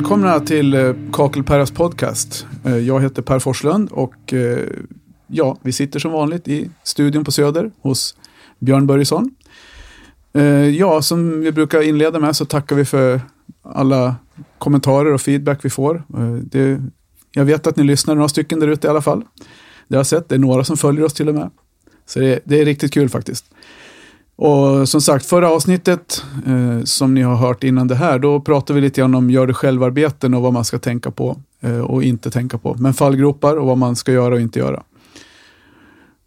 Välkomna till eh, Kakelperras podcast. Eh, jag heter Per Forslund och eh, ja, vi sitter som vanligt i studion på Söder hos Björn Börjesson. Ja, som vi brukar inleda med så tackar vi för alla kommentarer och feedback vi får. Det, jag vet att ni lyssnar, några stycken där ute i alla fall. Det har jag sett, det är några som följer oss till och med. Så det, det är riktigt kul faktiskt. Och som sagt, förra avsnittet eh, som ni har hört innan det här, då pratade vi lite grann om gör det självarbeten och vad man ska tänka på eh, och inte tänka på. Men fallgropar och vad man ska göra och inte göra.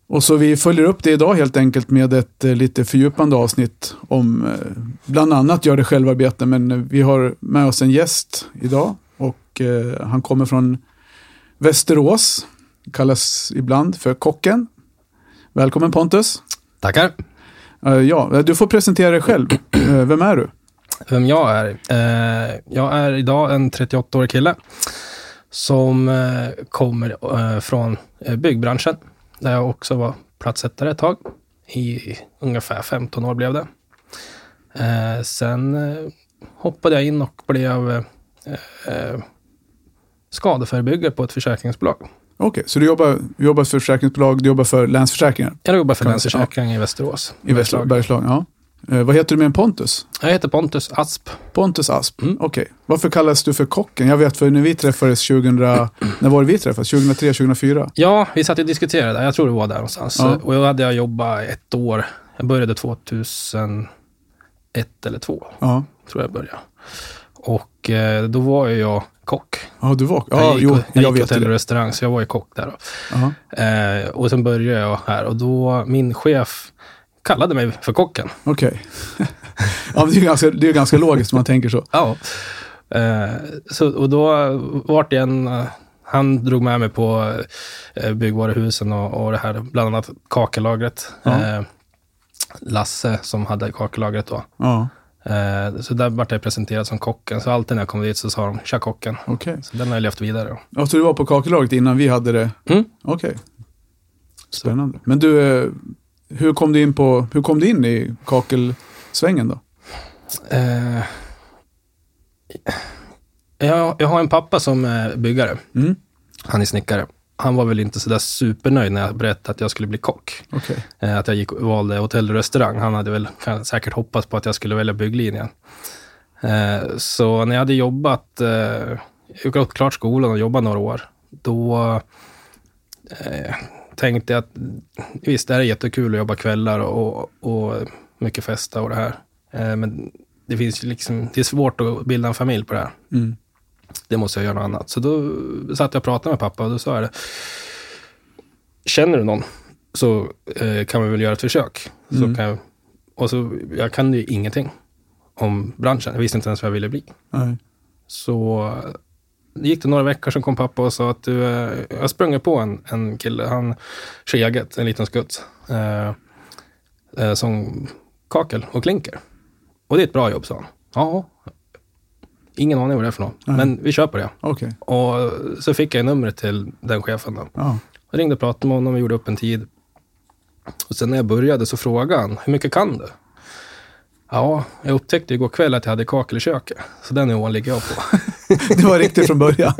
Och så vi följer upp det idag helt enkelt med ett eh, lite fördjupande avsnitt om eh, bland annat gör det självarbete, men eh, vi har med oss en gäst idag och eh, han kommer från Västerås, kallas ibland för Kocken. Välkommen Pontus. Tackar. Eh, ja, du får presentera dig själv. Eh, vem är du? Vem jag är? Eh, jag är idag en 38-årig kille som eh, kommer eh, från eh, byggbranschen, där jag också var platssättare ett tag. I ungefär 15 år blev det. Eh, sen eh, hoppade jag in och blev eh, eh, skadeförebyggare på ett försäkringsbolag. Okej, så du jobbar, jobbar för försäkringsbolag, du jobbar för Länsförsäkringar Jag jobbar för Länsförsäkring i Västerås. i Bergslagen? Bergslagen ja. Eh, vad heter du med en Pontus? Jag heter Pontus Asp. Pontus Asp. Mm. Okej. Varför kallas du för Kocken? Jag vet för när vi träffades 2000, när var det vi träffades? 2003, 2004? Ja, vi satt och diskuterade. Jag tror det var där någonstans. Ja. Och då hade jag jobbat ett år. Jag började 2001 eller 2002, Ja, tror jag började. Och eh, då var jag kock. ja du var... jag Ja, gick, jo, jag jag gick vet hotell och restaurang, så jag var ju kock där. Då. Jaha. Eh, och sen började jag här och då, min chef kallade mig för kocken. Okej. ja, men det är ju ganska, det är ganska logiskt om man tänker så. Ja. Eh, så, och då vart det en... eh, Han drog med mig på eh, byggvaruhusen och, och det här, bland annat kakellagret. Ja. Eh, Lasse som hade kakellagret då. Ja, Eh, så där vart jag presenterad som kocken. Så alltid när jag kom dit så sa de tja kocken. okej. Så den har jag levt vidare. Ja, så du var på kakellaget innan vi hade det? Mm. Okej. Spännande. Men du, eh, hur kom du in, på, hur kom du in i kakelsvängen då? Eh, jag, jag har en pappa som är byggare. Mm. Han är snickare. Han var väl inte sådär supernöjd när jag berättade att jag skulle bli kock. Okej. Eh, att jag gick och valde hotell och restaurang. Han hade väl kan, säkert hoppats på att jag skulle välja bygglinjen. Eh, så när jag hade jobbat, eh, gått klart skolan och jobbat några år, då tänkte jag att visst, det här är jättekul att jobba kvällar och, och mycket festa och det här. Men det finns liksom, det är svårt att bilda en familj på det här. Mm. Det måste jag göra något annat. Så då satt jag och pratade med pappa och då sa jag det. Känner du någon så eh, kan vi väl göra ett försök. Så Mm. kan jag, och så, jag kan ju ingenting om branschen. Jag visste inte ens vad jag ville bli. Nej. Så det gick det några veckor, så kom pappa och sa att du, eh, jag sprang på en, en kille, han kör eget, en liten skutt, eh, eh, som kakel och klinker. Och det är ett bra jobb, sa han. Ja, ingen aning vad det är för något, Nej. men vi kör på det. Okej. Och så fick jag numret till den chefen. Då. Ja. Jag ringde och pratade med honom och gjorde upp en tid. Och sen när jag började så frågade han, hur mycket kan du? Ja, jag upptäckte igår kväll att jag hade kakel i köket. Så den nivån ligger jag på. Det var riktigt från början.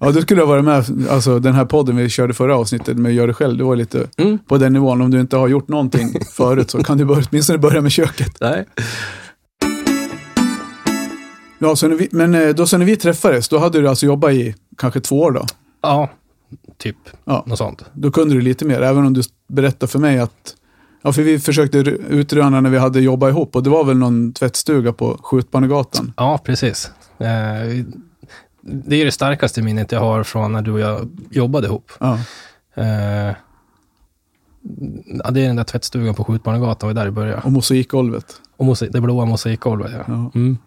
Ja, du skulle ha varit med, alltså den här podden vi körde förra avsnittet med Gör det själv, du var lite Mm. på den nivån. Om du inte har gjort någonting förut så kan du börja, åtminstone börja med köket. Nej. Ja, så när vi, men eh, då så när vi träffades, då hade du alltså jobbat i kanske två år då? Ja, typ Ja. något sånt. Då kunde du lite mer, även om du berättade för mig att Ja, för vi försökte utröna när vi hade jobbat ihop och det var väl någon tvättstuga på Skjutbanegatan. Ja, precis. Eh, det är det starkaste minnet jag har från när du och jag jobbade ihop. Ja, Eh, ja, det är den där tvättstugan på Skjutbanegatan, var där det började. och mosaikgolvet. Och mosaik, det blåa mosaikgolvet, ja. Ja. Mm.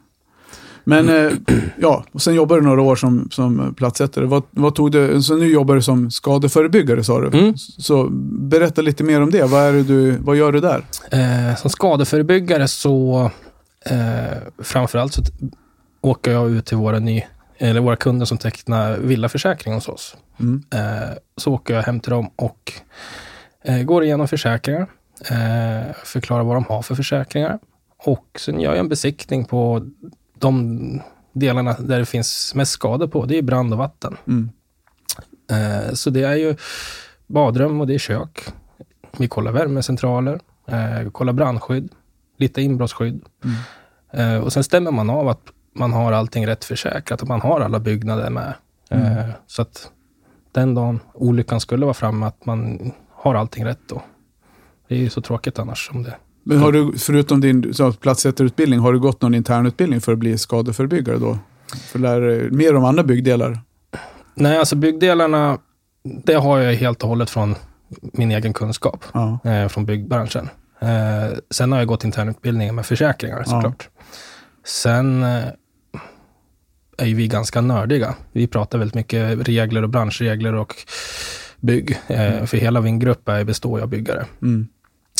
Men eh, ja, och sen jobbade du några år som, som platssättare. Vad, vad tog du, så nu jobbar du som skadeförebyggare sa du. Mm. Så berätta lite mer om det. Vad, är du, vad gör du där? Eh, som skadeförebyggare så eh, framförallt så åker jag ut till våra, ny, eller våra kunder som tecknar villaförsäkring hos oss. Mm. Eh, så åker jag hem till dem och eh, går igenom försäkringar, eh, förklarar vad de har för försäkringar och sen gör jag en besiktning på de delarna där det finns mest skador på, det är brand och vatten. Mm. Eh, så det är ju badrum och det är kök. Vi kollar värmecentraler, eh, kollar brandskydd, lite inbrottsskydd. Mm. Eh, och sen stämmer man av att man har allting rätt försäkrat och man har alla byggnader med. Mm. Eh, så att den dagen olyckan skulle vara framme, att man har allting rätt då. Det är ju så tråkigt annars. Om det. Men har du, förutom din så, platssättarutbildning, har du gått någon internutbildning för att bli skadeförebyggare då? För att lära dig mer om andra byggdelar? Nej, alltså byggdelarna, det har jag helt och hållet från min egen kunskap, Ja. eh, från byggbranschen. Eh, sen har jag gått internutbildningar med försäkringar såklart. Sen eh, är ju vi ganska nördiga. Vi pratar väldigt mycket regler och branschregler och bygg. Eh, för hela min grupp är, består ju av byggare, Mm.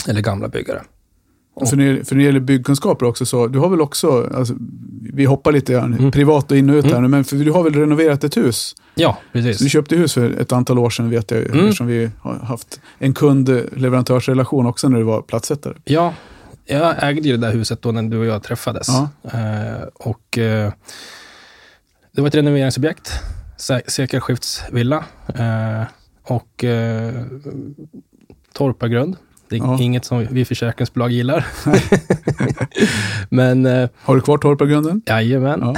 eller gamla byggare. För, när, för när det gäller byggkunskaper också, så du har väl också, alltså, vi hoppar lite grann, Mm. privat och in och ut här Mm. nu, men för du har väl renoverat ett hus? Ja, Så du precis. köpte hus för ett antal år sedan vet jag Mm. eftersom vi har haft en kund-leverantörsrelation också när du var platssättare. Ja, jag ägde ju det där huset då när du och jag träffades. Ja. Eh, och eh, det var ett renoveringsobjekt, sekelskiftsvilla. Eh, och eh, torpargrund. Det är Ja. inget som vi försäkringsbolag gillar. Men eh, Har du kvar torpargrunden? jajamän. Ja.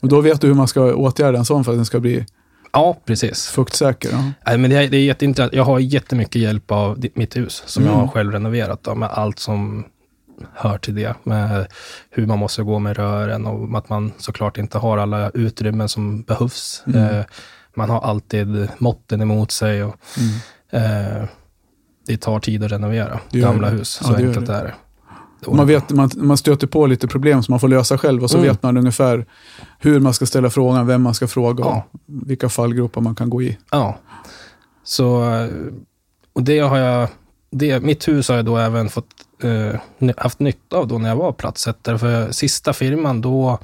Och då vet du hur man ska åtgärda en sån för att den ska bli ja, precis. fuktsäker? Ja. Nej, men det, är, det är jätteintressant. Jag har jättemycket hjälp av mitt hus som Mm. jag har själv renoverat då, med allt som hör till det. Med hur man måste gå med rören och att man såklart inte har alla utrymmen som behövs. Mm. Eh, man har alltid måtten emot sig och Mm. eh, det tar tid att renovera Det gamla det. hus. Ja, Så det gör enkelt det. är det. det. Man, vet, man, man stöter på lite problem som man får lösa själv och så Mm. vet man ungefär hur man ska ställa frågan, vem man ska fråga och Ja. vilka fallgropar man kan gå i. Ja. Så, och det har jag, det, mitt hus har jag då även fått, eh, haft nytta av då när jag var platssättare. För sista firman, då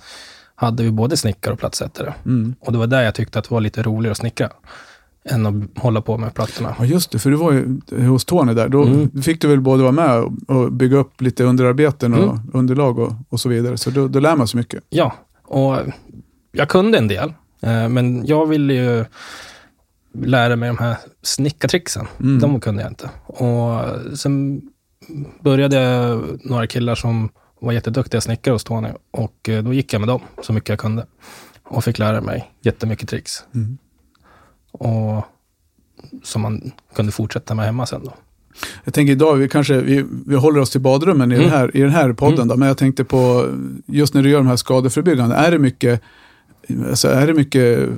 hade vi både snickare och platssättare. Mm. Och det var där jag tyckte att det var lite roligare att snickra än att hålla på med plattorna. Ja just det, för du var ju hos Tony där. Då Mm. fick du väl både vara med och, bygga upp lite underarbeten och Mm. underlag och, och så vidare. Så då, då lär man sig mycket. Ja, och jag kunde en del, eh, men jag ville ju lära mig de här snickartricksen. Mm. De kunde jag inte. Och sen började några killar som var jätteduktiga snickare hos Tony och eh, då gick jag med dem så mycket jag kunde och fick lära mig jättemycket tricks. Mm. Och som man kunde fortsätta med hemma sen då. Jag tänker idag, vi kanske vi, vi håller oss till badrummen i, Mm. den, här, i den här podden, Mm. då, men jag tänkte på, just när du gör de här skadeförebyggande, är det mycket Alltså är det mycket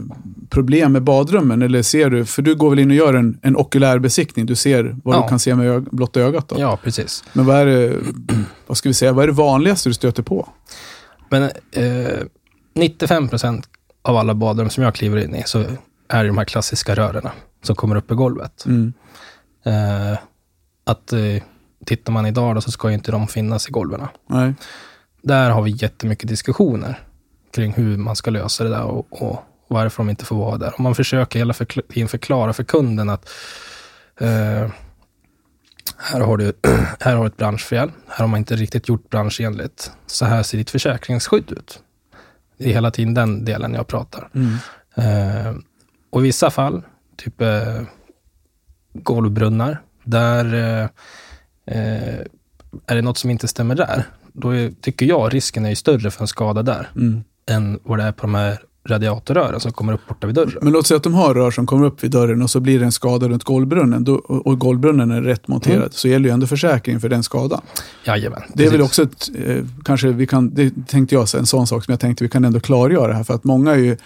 problem med badrummen? Eller ser du, för du går väl in och gör en, en okulär besiktning, du ser vad Ja. du kan se med ög, blotta ögat då? Ja, precis. Men vad är det, vad ska vi säga, vad är det vanligaste du stöter på? Men eh, 95 procent av alla badrum som jag kliver in i så är de här klassiska rören som kommer upp i golvet. Mm. Eh, att eh, tittar man idag då så ska ju inte de finnas i golven. Nej. Där har vi jättemycket diskussioner kring hur man ska lösa det där och, och varför de inte får vara där. Och man försöker hela tiden förklara för kunden att eh, här har du här har du ett branschfel. Här har man inte riktigt gjort branschenligt. Så här ser ditt försäkringsskydd ut. Det är hela tiden den delen jag pratar. Mm. Eh, och i vissa fall, typ eh, golvbrunnar, där eh, eh, är det något som inte stämmer där, då är, tycker jag risken är ju större för en skada där Mm. än vad det är på de här radiatorrören som kommer upp borta vid dörren. Men låt säga att de har rör som kommer upp vid dörren och så blir det en skada runt golvbrunnen då, och golvbrunnen är rätt monterad Mm. så gäller ju ändå försäkringen för den skadan. Jajamän. Det är väl också ett, eh, kanske vi kan, det tänkte jag, en sån sak som jag tänkte vi kan ändå klargöra här för att många är ju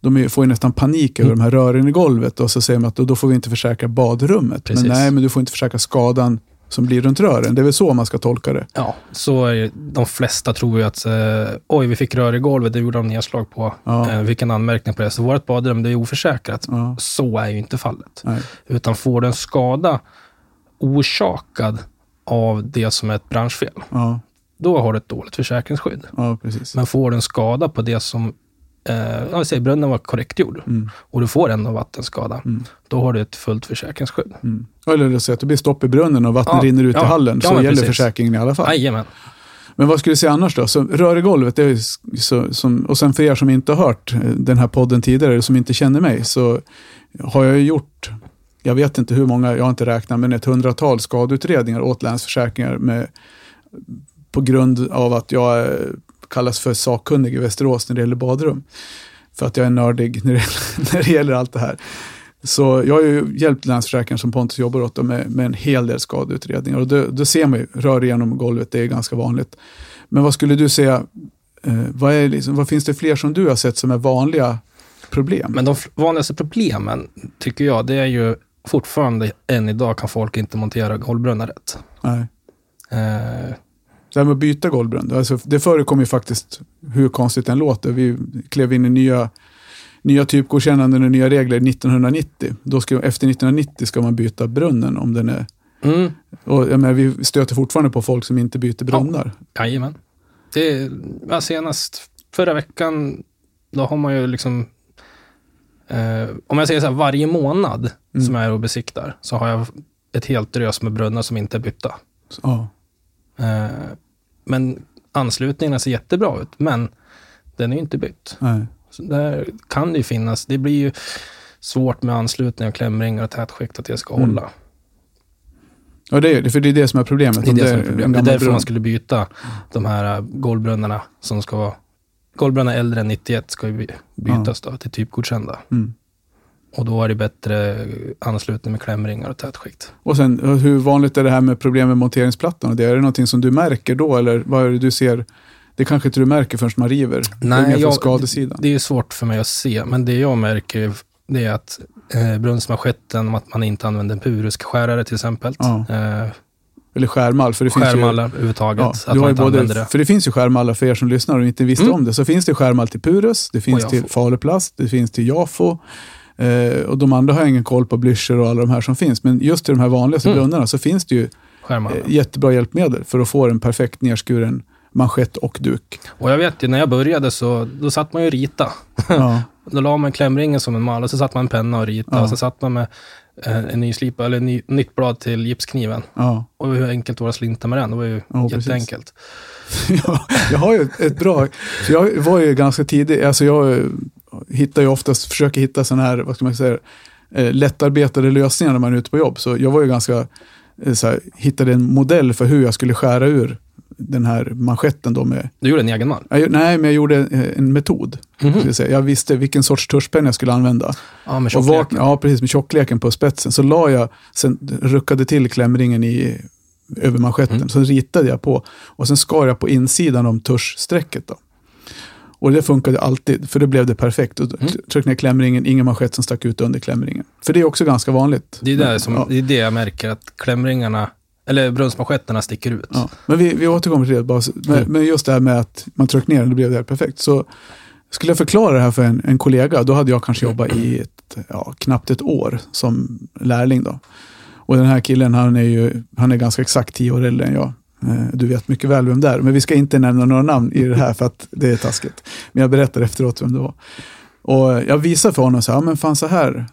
de får ju nästan panik över Mm. de här rören i golvet och så säger man att då, då får vi inte försäkra badrummet. Precis. Men nej, men du får inte försäkra skadan som blir runt rören. Det är väl så man ska tolka det. Ja, så är. De flesta tror ju att eh, oj, vi fick rör i golvet, det gjorde de nedslag på. Ja. Eh, vilken anmärkning på det. Så vårt badrum, det är oförsäkrat. Ja, Så är ju inte fallet. nej. Utan får du en skada orsakad av det som är ett branschfel, Ja, då har du ett dåligt försäkringsskydd. ja, precis. Men får du en skada på det som, eh, säger brunnen var korrekt gjord, Mm, och du får ändå vattenskada, mm, då har du ett fullt försäkringsskydd. mm. Eller säga att det blir stopp i brunnen och vattnet Ja, rinner ut i ja, hallen ja, så gäller precis. försäkringen i alla fall. Jajamän. Men vad skulle du säga annars då? Så, rör i golvet, det är så, som, och sen för er som inte har hört eh, den här podden tidigare, eller som inte känner mig, så har jag gjort, jag vet inte hur många, jag har inte räknat, men ett hundratal skadeutredningar åt Länsförsäkringar med, på grund av att jag eh, kallas för sakkunnig i Västerås när det gäller badrum. För att jag är nördig när det, när det gäller allt det här. Så jag har ju hjälpt Länsförsäkringar som Pontus jobbar åt med, med en hel del skadeutredningar. Och då, då ser man ju, rör igenom golvet, det är ganska vanligt. Men vad skulle du säga, eh, vad, är liksom, vad finns det fler som du har sett som är vanliga problem? Men de vanligaste problemen, tycker jag, det är ju fortfarande än idag kan folk inte montera golvbrunnar rätt. Nej. Eh, Det här med att byta golvbrunn, alltså, det förekommer ju faktiskt, hur konstigt den låter. Vi klev in i nya, nya typgodkännanden och nya regler 1990. Då ska, efter 1990 ska man byta brunnen om den är... mm, Och, jag menar, vi stöter fortfarande på folk som inte byter brunnar. jajamän. Det, ja, senast förra veckan, då har man ju liksom... Eh, om jag säger så här, varje månad Mm. som jag är och besiktar, så har jag ett helt drös med brunnar som inte är bytta. Så, Ja. Eh, men anslutningarna ser jättebra ut, men den är ju inte bytt. Nej. Så där kan det ju finnas, det blir ju svårt med anslutningar, klämringar och tätskikt att det ska Mm. hålla. Ja, det är det, för det är det som är problemet. Det är det som är problemet. Det är därför man skulle byta de här äh, golvbrunnarna som ska vara Golvbrunnar äldre än 91 ska ju by- bytas då till typgodkända. Mm. Och då är det bättre anslutning med klämringar och tätskikt. Och sen, hur vanligt är det här med problem med monteringsplattan? Och det, är det någonting som du märker då, eller vad är det du ser? Det kanske inte du märker förrän man river. från jag- skadesidan. Det är svårt för mig att se, men det jag märker det är att eh, brunnsmanschetten, att man inte använder en purusskärare till exempel. Ja. Eh, Eller skärmall. För det finns ju, skärmallar överhuvudtaget, Ja, att du har man ju inte både, det. för det finns ju skärmallar för er som lyssnar och inte visste Mm. om det. Så finns det skärmall till Purus, det finns till. Faluplast, det finns till Jafo. Eh, och de andra har jag ingen koll på, Blücher och alla de här som finns. Men just till de här vanligaste Mm. brunnarna så finns det ju eh, jättebra hjälpmedel för att få en perfekt nerskuren manschett och duk. Och jag vet ju, när jag började så då satt man ju och rita. Ja, Då la man klämringen som en mal och så satt man en penna och ritade. Ja. Och så satt man med eh, en ny slipa, eller en ny, nytt blad till gipskniven. ja. Och hur enkelt var det att slinta med den? Det var ju Ja, jätteenkelt. Ja, jag har ju ett bra, jag var ju ganska tidig, alltså jag hittar ju oftast, försöker hitta sådana här, vad ska man säga, eh, lättarbetade lösningar när man är ute på jobb. Så jag var ju ganska, eh, så här, hittade en modell för hur jag skulle skära ur den här manschetten då med, Du gjorde en egen mal? jag, nej men jag gjorde eh, en metod. Mhm. Ska jag, säga. jag visste vilken sorts tuschpenna jag skulle använda. Ja, med Och var, tjockleken. ja, precis, med tjockleken på spetsen. Så la jag, sen ruckade till klämringen i, över manschetten. Mm. Så ritade jag på. Och sen skar jag på insidan om tuschsträcket. Då. Och det funkade alltid, för då blev det perfekt. Och Mm. tryckte ner klämringen, ingen manschett som stack ut under klämringen. För det är också ganska vanligt. Det är, där som, Ja. det är det jag märker, att klämringarna, eller brunnsmanschetterna sticker ut. Ja. Men vi, vi återkommer till det. Bara, men, Mm. men just det här med att man tryckte ner den, det blev det perfekt. Så skulle jag förklara det här för en, en kollega, då hade jag kanske jobbat i ett, ja, knappt ett år som lärling. Då. Och den här killen, han är ju han är ganska exakt tio år äldre än jag. Eh, du vet mycket väl vem det är, men vi ska inte nämna några namn i det här för att det är taskigt. Men jag berättar efteråt vem det var. Och jag visar för honom så här, men fan så här,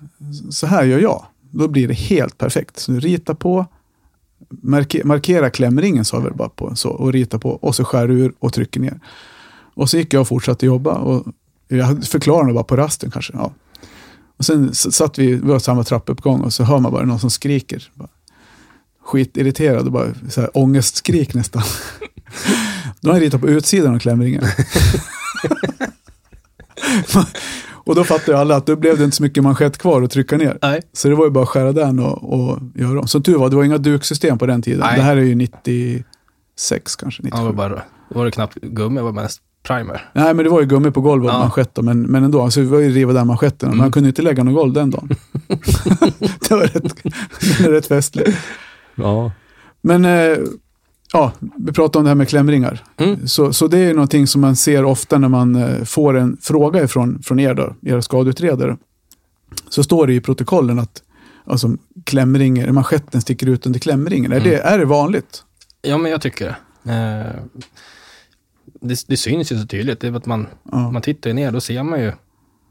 så här gör jag. Då blir det helt perfekt. Så du ritar på, markera, markera klämringen sa vi bara på, så, och rita på och så skär ur och trycker ner. Och så gick jag och fortsatte jobba och jag förklarade bara på rasten kanske. Ja. Och sen satt vi, vi var samma trappuppgång och så hör man bara någon som skriker. Bara, skitirriterad och bara så här, ångestskrik nästan. Då har jag ritat på utsidan av klämringen. och då fattade alla att då blev det inte så mycket manschett kvar att trycka ner. Nej. Så det var ju bara att skära den och, och göra om. Som tur var, det var inga duksystem på den tiden. Nej. Det här är ju 96 kanske, 97. Ja, det var, bara, då var det knappt gummi, det var mest primer. Nej, men det var ju gummi på golvet och Ja. manschett men, men ändå. Alltså, vi var ju riva där manschetten. Mm. Man kunde ju inte lägga någon golv den dagen. det var rätt, det var rätt festligt. Ja. Men eh, ja, vi pratade om det här med klämringar. Mm. Så, så det är någonting som man ser ofta när man eh, får en fråga ifrån, från er, då, era skadeutredare. Så står det i protokollen att alltså, klämringen, manschetten sticker ut under klämringen. Är, det, är det vanligt? ja, men jag tycker det. Eh, det. Det syns ju så tydligt. Det är att man, Ja. man tittar ner, då ser man ju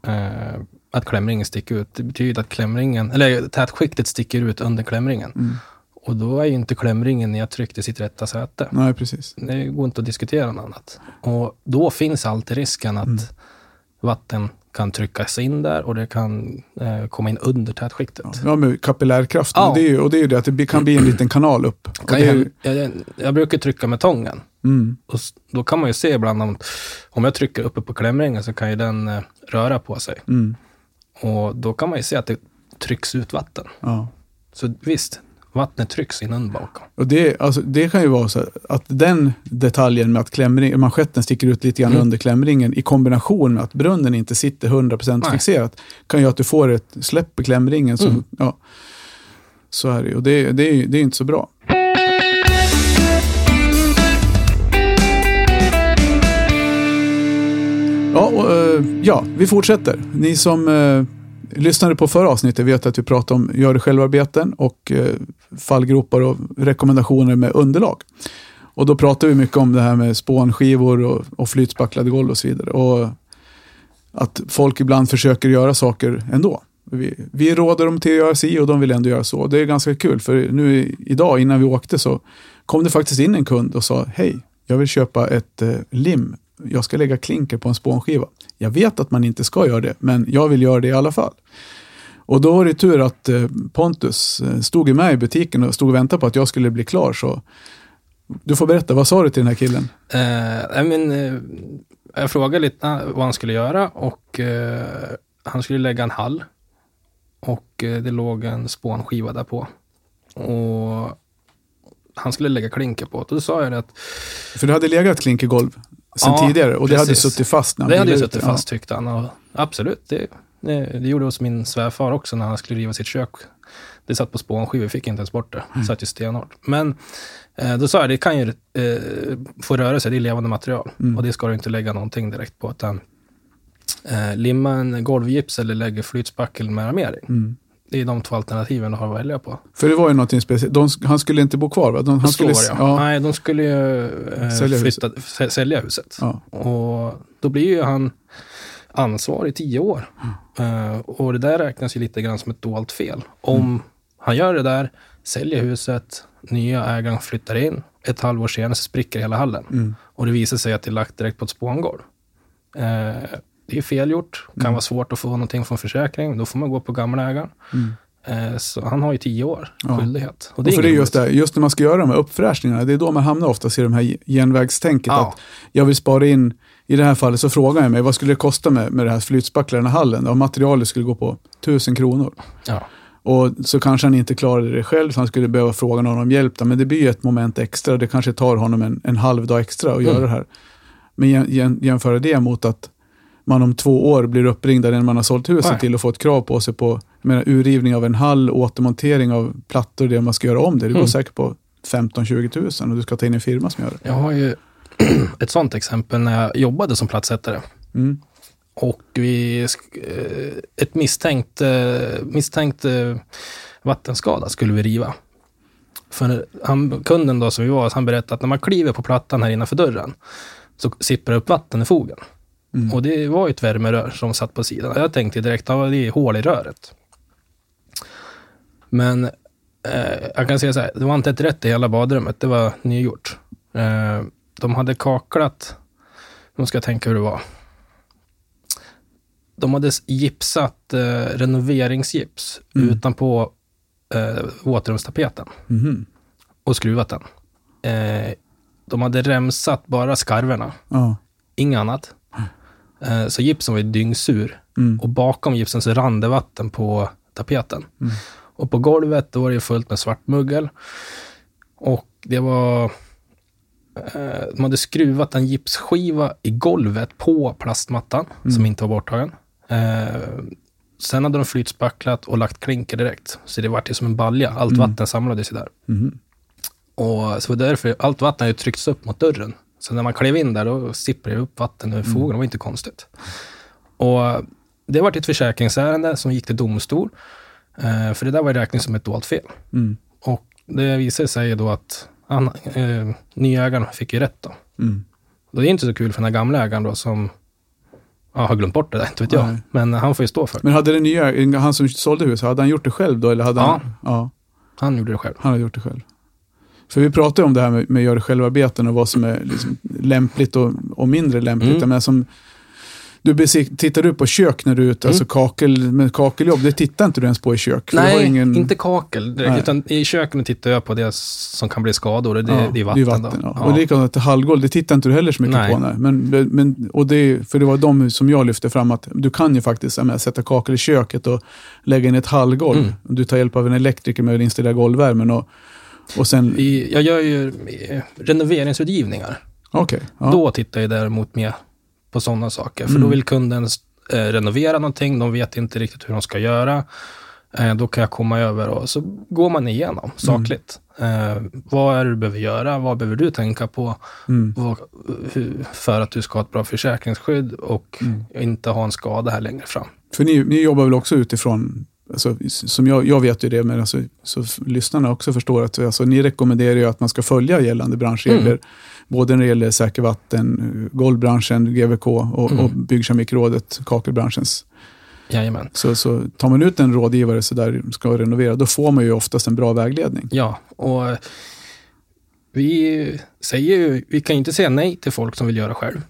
eh, att klämringen sticker ut. Det betyder att klämringen, eller tätskiktet sticker ut under klämringen. Mm. Och då är ju inte klämringen nedtryckt i sitt rätta säte. Nej, precis. Det går inte att diskutera något annat. Och då finns alltid risken att Mm. vatten kan tryckas in där och det kan eh, komma in under tätskiktet. Ja, med kapillärkraften. Ja. Och, det är ju, och det är ju det att det kan bli en liten kanal upp. Kan ju, häm- jag, jag brukar trycka med tången. mm, Och då kan man ju se ibland om, om jag trycker uppe på klämringen så kan ju den eh, röra på sig. mm, Och då kan man ju se att det trycks ut vatten. ja. Så visst, vattnet trycks in under bakom. Och det, alltså, det kan ju vara så att den detaljen med att klämring, manschetten sticker ut lite grann Mm. under klämringen i kombination med att brunnen inte sitter 100% Nej. fixerat kan göra att du får ett släpp i klämringen. Som, Mm. ja, så är det ju. Och det, det, är ju det är ju inte så bra. Ja, och, eh, ja, vi fortsätter. Ni som lyssnade på förra avsnittet vet att vi pratade om gör det självarbeten och eh, fallgropar och rekommendationer med underlag. Och då pratade vi mycket om det här med spånskivor och, och flytspacklade golv och så vidare. Och att folk ibland försöker göra saker ändå. Vi, vi råder dem till att göra si och de vill ändå göra så. Det är ganska kul för nu idag innan vi åkte så kom det faktiskt in en kund och sa hej, jag vill köpa ett eh, lim. Jag ska lägga klinker på en spånskiva. Jag vet att man inte ska göra det, men jag vill göra det i alla fall. Och då var det tur att eh, Pontus eh, stod med i butiken och stod och väntade på att jag skulle bli klar. Så du får berätta, vad sa du till den här killen? Eh, I men, eh, jag frågade lite vad han skulle göra och eh, han skulle lägga en hall. Och det låg en spånskiva där på. Och han skulle lägga klinker på. Och då sa jag det att För det hade legat klinkergolv sen Ja, tidigare och det hade precis. suttit fast. När han det hade ju suttit fast tyckte han. Och absolut, det, det, det gjorde hos min svärfar också när han skulle riva sitt kök. Det satt på spånskivor, vi fick inte ens bort det. Det satt ju stenhårt. Men eh, då sa jag, det kan ju eh, få röra sig, det är levande material. Mm. Och det ska du inte lägga någonting direkt på. Utan, eh, limma en golvgips eller lägga flytspackel med armering. Mm. Det är de två alternativen du har att välja på. För det var ju någonting speciellt. De, han skulle inte bo kvar va? De, han Så skulle, ja. Nej, de skulle ju eh, Sälja flytta, sä- sälja huset. Ja. Och då blir ju han ansvarig i tio år. Eh, och det där räknas ju lite grann som ett dolt fel. Om han gör det där, säljer huset, nya ägaren flyttar in, ett halvår senare så spricker hela hallen. Mm. Och det visar sig att det är lagt direkt på ett spångolv. Eh, det är fel gjort, kan Mm. vara svårt att få någonting från försäkring. Då får man gå på gamla ägaren. Mm. Eh, så han har ju tio år Ja. skyldighet. Och Och för det är just det, just när man ska göra de här uppfräschningarna, det är då man hamnar oftast i de här genvägstänket. Ja. Att jag vill spara in, i det här fallet så frågar jag mig, vad skulle det kosta med, med det här flytspacklet i den här hallen? Ja, materialet skulle gå på tusen kronor. Ja. Och så kanske han inte klarade det själv, så han skulle behöva fråga någon om hjälp. Men det blir ju ett moment extra, det kanske tar honom en, en halv dag extra att Mm. göra det här. Men jäm, jäm, jämföra det mot att man om två år blir uppringd av den man har sålt huset Nej. till och får ett krav på sig på menar, urrivning av en hall, återmontering av plattor, det man ska göra om det. Det går Mm. säkert på 15-20 tusen och du ska ta in en firma som gör det. Jag har ju ett sånt exempel när jag jobbade som plattsättare. Mm. Och vi, eh, ett misstänkt, eh, misstänkt eh, vattenskada skulle vi riva. För han, kunden då som vi var, han berättade att när man kliver på plattan här innanför dörren så sipprar det upp vatten i fogen. Mm. Och det var ju ett värmerör som satt på sidan. Jag tänkte direkt att det är hål i röret. Men eh, jag kan säga så här, det var inte ett rätt i hela badrummet, det var nygjort. Eh, de hade kaklat, nu ska jag tänka hur det var. De hade gipsat eh, renoveringsgips Mm. utanpå eh, våtrumstapeten Mhm. och skruvat den. Eh, de hade remsat bara skarverna, Ja. inget annat. Eh, så gipsen var ju dyngsur Mm. och bakom gipsen så rann det vatten på tapeten. Mm. Och på golvet då var det fullt med svart mögel. Och det var... Eh, de hade skruvat en gipsskiva i golvet på plastmattan som inte var borttagen. Eh, sen hade de flytspacklat och lagt klinker direkt. Så det var ju som en balja. Allt vatten samlades ju där. Mhm. Och så därför, allt vatten hade tryckts upp mot dörren. Så när man klev in där, då sipprade det upp vatten ur fogen. Det var inte konstigt. Och det var ett försäkringsärende som gick till domstol. Eh, för det där var räkning som ett dolt fel. Mm. Och det visade sig då att han, eh, nyägaren fick ju rätt då. Mm. Det är inte så kul för den här gamla ägaren då som ja, har glömt bort det där, inte vet jag. Nej. Men han får ju stå för det. Men hade den nya, han som sålde huset, hade han gjort det själv då? Eller hade Ja. Han, ja. Han gjorde det själv. Han har gjort det själv. För vi pratade om det här med, med att göra självarbeten och vad som är liksom lämpligt och, och mindre lämpligt. Mm. Men som, du besik, tittar du på kök när du är ute, Mm. alltså kakel, med kakeljobb, det tittar inte du ens på i kök. Nej, ingen, inte kakel direkt, Nej. utan i köken tittar jag på det som kan bli skador. Det, Ja, det är vatten. då. ja. Ja. Och likadant halvgolv, det tittar inte du heller så mycket Nej. på. Nej. Men, men, och det, är- för det var de som jag lyfte fram, att du kan ju faktiskt menar, sätta kakel i köket och lägga in ett hallgolv. Mm. Du tar hjälp av en elektriker med att installera golvvärmen. Och, och sen, I, jag gör ju eh, renoveringsutgivningar. okej. ja. Då tittar jag däremot mer på sådana saker. För Mm. då vill kunden eh, renovera någonting, de vet inte riktigt hur de ska göra. Eh, då kan jag komma över och så går man igenom sakligt. Eh, vad är det du behöver göra? Vad behöver du tänka på Mm. vad, hur, för att du ska ha ett bra försäkringsskydd och Mm. inte ha en skada här längre fram? För ni, ni jobbar väl också utifrån, alltså, som jag, jag vet ju det, men alltså, så lyssnarna också förstår att alltså, ni rekommenderar ju att man ska följa gällande branschregler. Mm. Både när det gäller säker vatten, golvbranschen, GVK och, Mm. och Byggkemikrådet, kakelbranschens. Jajamän. Så, så tar man ut en rådgivare så där ska renovera, då får man ju oftast en bra vägledning. Ja, och vi säger ju, vi kan inte säga nej till folk som vill göra själv.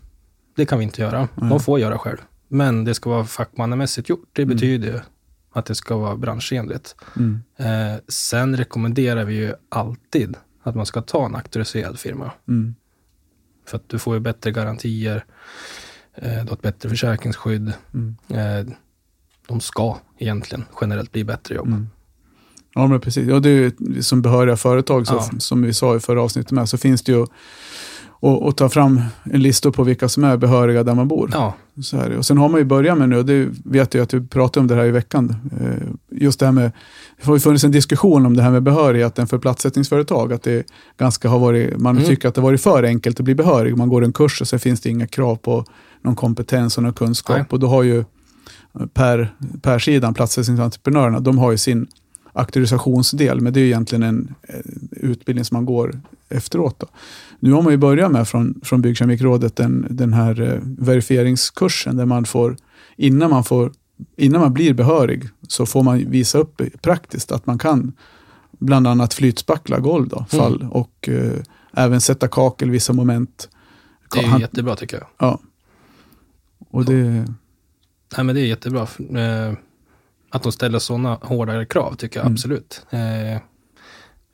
Det kan vi inte göra. Nej. De får göra själv. Men det ska vara fackmannamässigt gjort. Det Mm. betyder att det ska vara branschenligt. Mm. Eh, sen rekommenderar vi ju alltid att man ska ta en auktoriserad firma. Mm. För att du får ju bättre garantier, eh, du har ett bättre försäkringsskydd. Mm. Eh, de ska egentligen generellt bli bättre jobb. Mm. Ja, men precis. Ja, det är ju som behöriga företag, så, Ja. som vi sa i förra avsnittet med, så finns det ju att att ta fram en lista på vilka som är behöriga där man bor. Ja, Så här. Och sen har man ju börjat med nu, och det vet jag att du pratade om det här i veckan, eh, just det här med, det har ju funnits en diskussion om det här med behörigheten för platssättningsföretag, att det ganska har varit, man Mm. tycker att det har varit för enkelt att bli behörig. Man går en kurs och så finns det inga krav på någon kompetens och någon kunskap. Nej. Och då har ju per, per sidan, platssättningsentreprenörerna, de har ju sin auktorisationsdel, men det är ju egentligen en utbildning som man går efteråt. Då. Nu har man ju börjat med från, från Byggkemikrådet den, den här eh, verifieringskursen där man får, innan man får, innan man blir behörig så får man visa upp praktiskt att man kan bland annat flytspackla golv då, fall och eh, även sätta kakel vissa moment. det är Han- jättebra tycker jag. Ja. Och det, Nej, men det är jättebra. Eh, att de ställer sådana hårdare krav tycker jag Mm. absolut.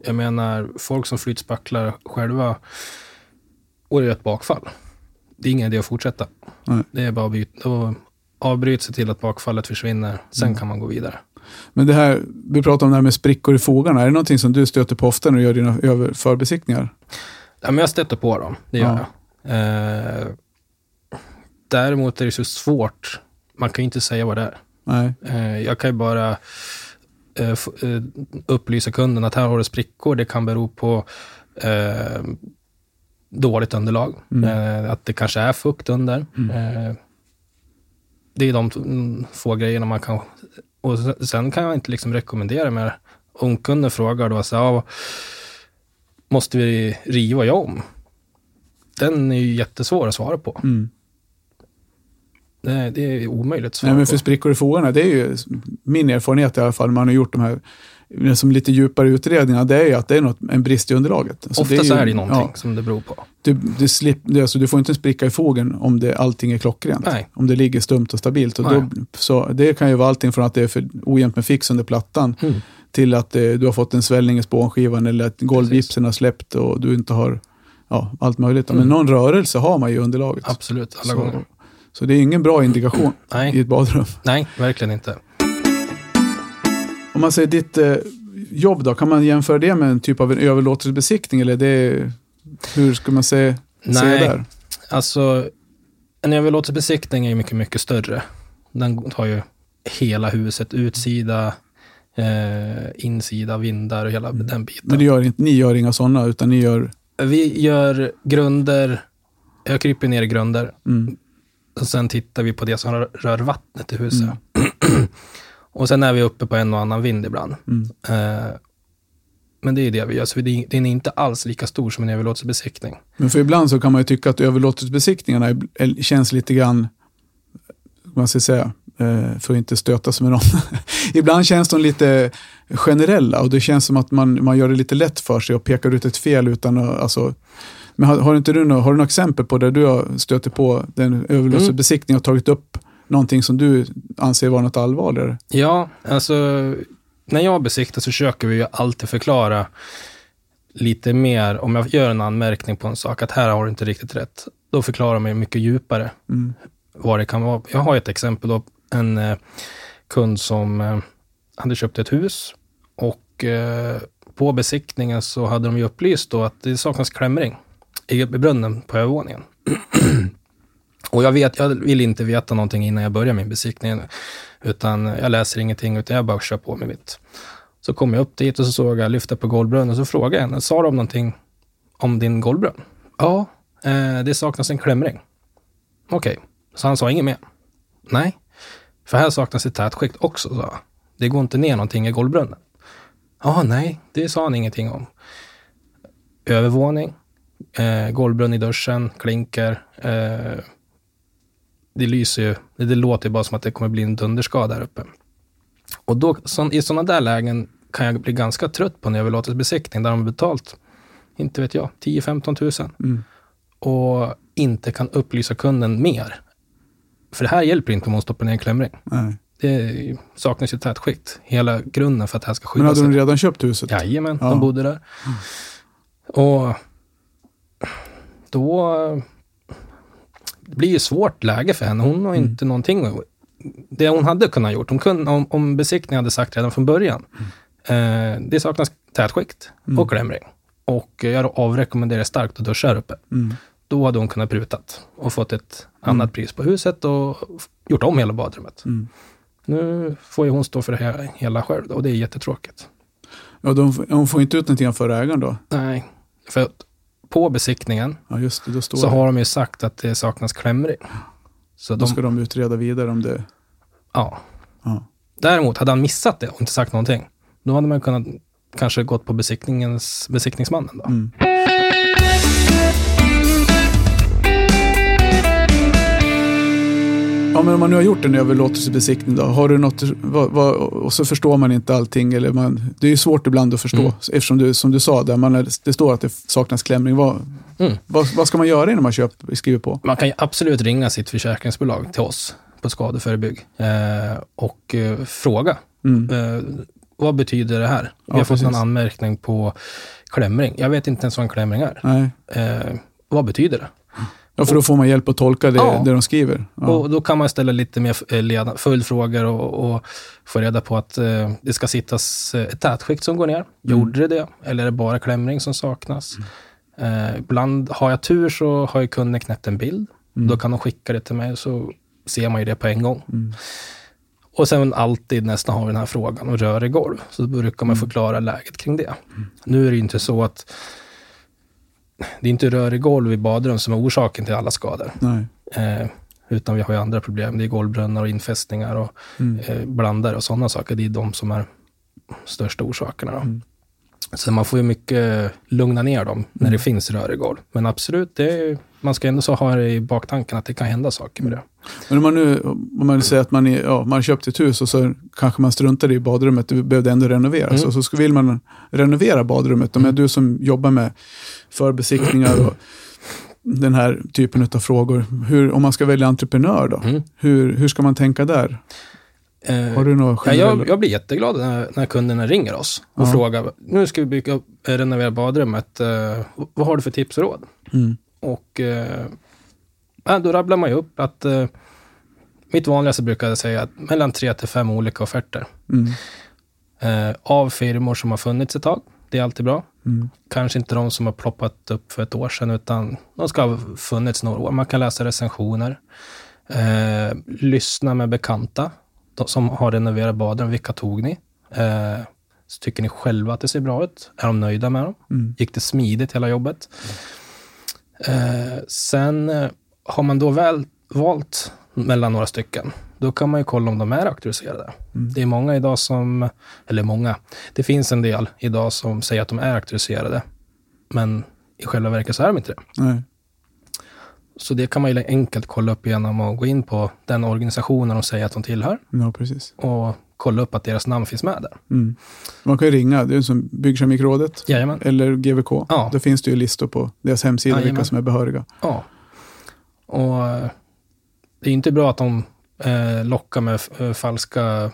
Jag menar, folk som flytspacklar själva och gör ett bakfall. Det är ingen idé att fortsätta. Nej. Det är bara att byta. Avbryt sig till att bakfallet försvinner. Sen Mm. kan man gå vidare. men det här, vi pratade om det här med sprickor i fogarna. Är det någonting som du stöter på ofta när du gör dina förbesiktningar? Ja, men jag stöter på dem, det gör Ja. jag. Eh, däremot är det så svårt. Man kan ju inte säga vad det är. Nej. Eh, jag kan ju bara upplysa kunden att här har du sprickor. Det kan bero på eh, dåligt underlag. Mm. Eh, att det kanske är fukt under. Mm. Eh, det är de mm, få grejerna man kan... Och sen- kan jag inte liksom rekommendera mer. Om kunden frågar då så ja, måste vi riva göra om? Den är ju jättesvår att svara på. Mm. Det, det är omöjligt Nej, men för sprickor i fogarna, det är ju min erfarenhet i alla fall, man har gjort de här som lite djupare utredningar, det är ju att det är något, en brist i underlaget. Alltså Ofta ju- så är det ju någonting Ja, som det beror på. du, du, slip, det, alltså, du får inte en spricka i fogen om det, allting är klockrent. Nej. Om det ligger stumt och stabilt. Och då, Nej. så det kan ju vara allting från att det är för ojämnt med fix under plattan Mm. till att eh, du har fått en svällning i spånskivan eller att golvgipsen har släppt och du inte har ja, allt möjligt. Men Mm. någon rörelse har man ju i underlaget. Absolut, alla så, gånger. Så det är ingen bra indikation i Nej, ett badrum. nej, verkligen inte. Om man säger ditt eh, jobb då, kan man jämföra det med en typ av en överlåtelsebesiktning eller det, hur ska man säga, Nej. där? Alltså, en överlåtelsebesiktning är mycket, mycket större. Den tar ju hela huset, utsida, eh, insida, vindar och hela den biten. Men det gör inte, ni gör inga sådana, utan ni gör... Vi gör grunder, jag kryper ner i grunder. Mm, Och sen tittar vi på det som rör, rör vattnet i huset. Mm. och sen är vi uppe på en och annan vind ibland. mm, Eh, men det är det vi gör, så det- den är inte alls lika stor som en överlåtelsebesiktning. Men för ibland så kan man ju tycka att överlåtelsebesiktningarna känns lite grann, vad ska säga, eh, för att inte stöta sig med någon. Ibland känns de lite generella och det känns som att man, man gör det lite lätt för sig och pekar ut ett fel utan att, alltså, men har, har, inte du några, har du några exempel på där du har stött på den överlåtelsebesiktning och tagit upp någonting som du anser vara något allvarligare? Ja, alltså när jag besiktar så försöker vi ju alltid förklara lite mer, om jag gör en anmärkning på en sak, att här har du inte riktigt rätt. Då förklarar man mycket djupare Mm. vad det kan vara. Jag har ett exempel då, en eh, kund som eh, hade köpt ett hus och eh, på besiktningen så hade de ju upplyst då att det saknas klämring i brunnen på övervåningen. och jag, vet, jag vill inte veta någonting innan jag börjar min besiktning, utan jag läser ingenting, utan jag bara kör på med mitt. Så kom jag upp dit och så såg jag lyfta på golvbrunnen och så frågade jag henne, sa de någonting om din golvbrunn? Ja, eh, det saknas en klämring. Okej, så han sa inget mer? Nej, för här saknas ett tätskikt också, sa jag. Det går inte ner någonting i golvbrunnen. Ja, nej, det sa han ingenting om. Övervåning, eh, golvbrunn i duschen, klinker. Eh, det lyser ju, det, det låter ju bara som att det kommer bli en dunderskada där uppe. Och då, så, i sådana där lägen kan jag bli ganska trött på en överlåtelsebesiktning där de har betalt, inte vet jag, 10-15 tusen. Mm. Och inte kan upplysa kunden mer. För det här hjälper inte om man stoppar ner en klämring. Nej. Det saknas ju tätskikt. Hela grunden för att det här ska Men skydda hade de redan köpt huset? Jajamän, Ja. de bodde där. Och då blir det svårt läge för henne. Hon har Mm. inte någonting. Det hon hade kunnat gjort, hon kunde, om, om besiktningen hade sagt redan från början, eh, det saknas tätskikt Mm. och klämring. Och jag avrekommenderar starkt att duscha här uppe. Mm. Då hade hon kunnat prutat och fått ett annat pris på huset och gjort om hela badrummet. Mm. Nu får ju hon stå för det här hela själv och det är jättetråkigt. Ja, de, de får inte ut någonting av förra ägaren då? Nej, för på besiktningen Ja, just det. Så det. har de ju sagt att det saknas klämring. Så Då de, ska de utreda vidare om det... ja. Ja. Däremot, hade han missat det och inte sagt någonting, då hade man kunnat kanske gått på besiktningens, besiktningsmannen. Då. Mm. Ja, men om man nu har gjort en överlåtelsebesiktning då, har du något, vad, vad, och så förstår man inte allting, eller man, det är ju svårt ibland att förstå, Mm. eftersom du, som du sa, där man, är- det står att det saknas klämning. Vad, Mm. vad, vad ska man göra innan man köper, skriver på? Man kan absolut ringa sitt försäkringsbolag till oss på skadeförebygg eh, och eh, fråga. Mm. Eh, vad betyder det här? Vi Ja, har fått precis. anmärkning på klämring. Jag vet inte ens vad en klämring är. Nej. Eh, vad betyder det? Ja, för då får man hjälp att tolka det, Ja. det de skriver. Ja. Och då kan man ställa lite mer eh, leda- följdfrågor och, och få reda på att eh, det ska sittas ett tätskikt som går ner. Gjorde det det? Eller är det bara klämring som saknas? Eh, ibland har jag tur så har ju kunden knäppt en bild. Då kan de skicka det till mig så ser man ju det på en gång. Mm. Och sen alltid nästan har vi den här frågan och rör i golv. Så brukar man förklara läget kring det. Nu är det ju inte så att det är inte rör i golv i badrum som är orsaken till alla skador. Eh, utan vi har ju andra problem. Det är golvbrunnar och infästningar och Mm. eh, blandare och sådana saker. Det är de som är största orsakerna. Mm. Så man får ju mycket lugna ner dem när Mm. det finns rör i golv. Men absolut, det är, man ska ändå så ha det i baktanken att det kan hända saker med det. Men om man nu om man säger att man, är, ja, man köpt ett hus och så kanske man struntade i badrummet, det behövde ändå renoveras. Mm. Och så ska- vill man renovera badrummet. Om du som jobbar med förbesiktningar och den här typen av frågor. Hur, om man ska välja entreprenör då? Mm. Hur, hur ska man tänka där? Eh, Har du några Ja, generella... jag, jag blir jätteglad när, när kunderna ringer oss och Ja. frågar, nu ska vi bygga upp, eh, renovera badrummet, eh, vad har du för tips och råd? Mm. Och eh, ja, då rabblar man ju upp att eh, mitt vanligaste brukar jag säga att mellan tre till fem olika offerter. Mm. Eh, av firmor som har funnits ett tag. Det är alltid bra. Mm. Kanske inte de som har ploppat upp för ett år sedan, utan de ska ha funnits några år. Man kan läsa recensioner. Eh, lyssna med bekanta som har renoverat baden. Vilka tog ni? Eh, så tycker ni själva att det ser bra ut? Är de nöjda med dem? Mm. Gick det smidigt hela jobbet? Eh, sen eh, har man då väl valt mellan några stycken, då kan man ju kolla om de är auktoriserade. Mm. Det är många idag som, eller många, det finns en del idag som säger att de är auktoriserade, men i själva verket så är de inte det. Nej. Så det kan man ju enkelt kolla upp genom att gå in på den organisationen och säga att de tillhör Ja, precis. och kolla upp att deras namn finns med där. Mm. Man kan ju ringa, det är som Byggkemikrådet Jajamän. eller GVK. Ja. Då finns det ju listor på deras hemsida vilka Jajamän. som är behöriga. Ja. Och eh, det är inte bra att de eh, lockar med eh, falska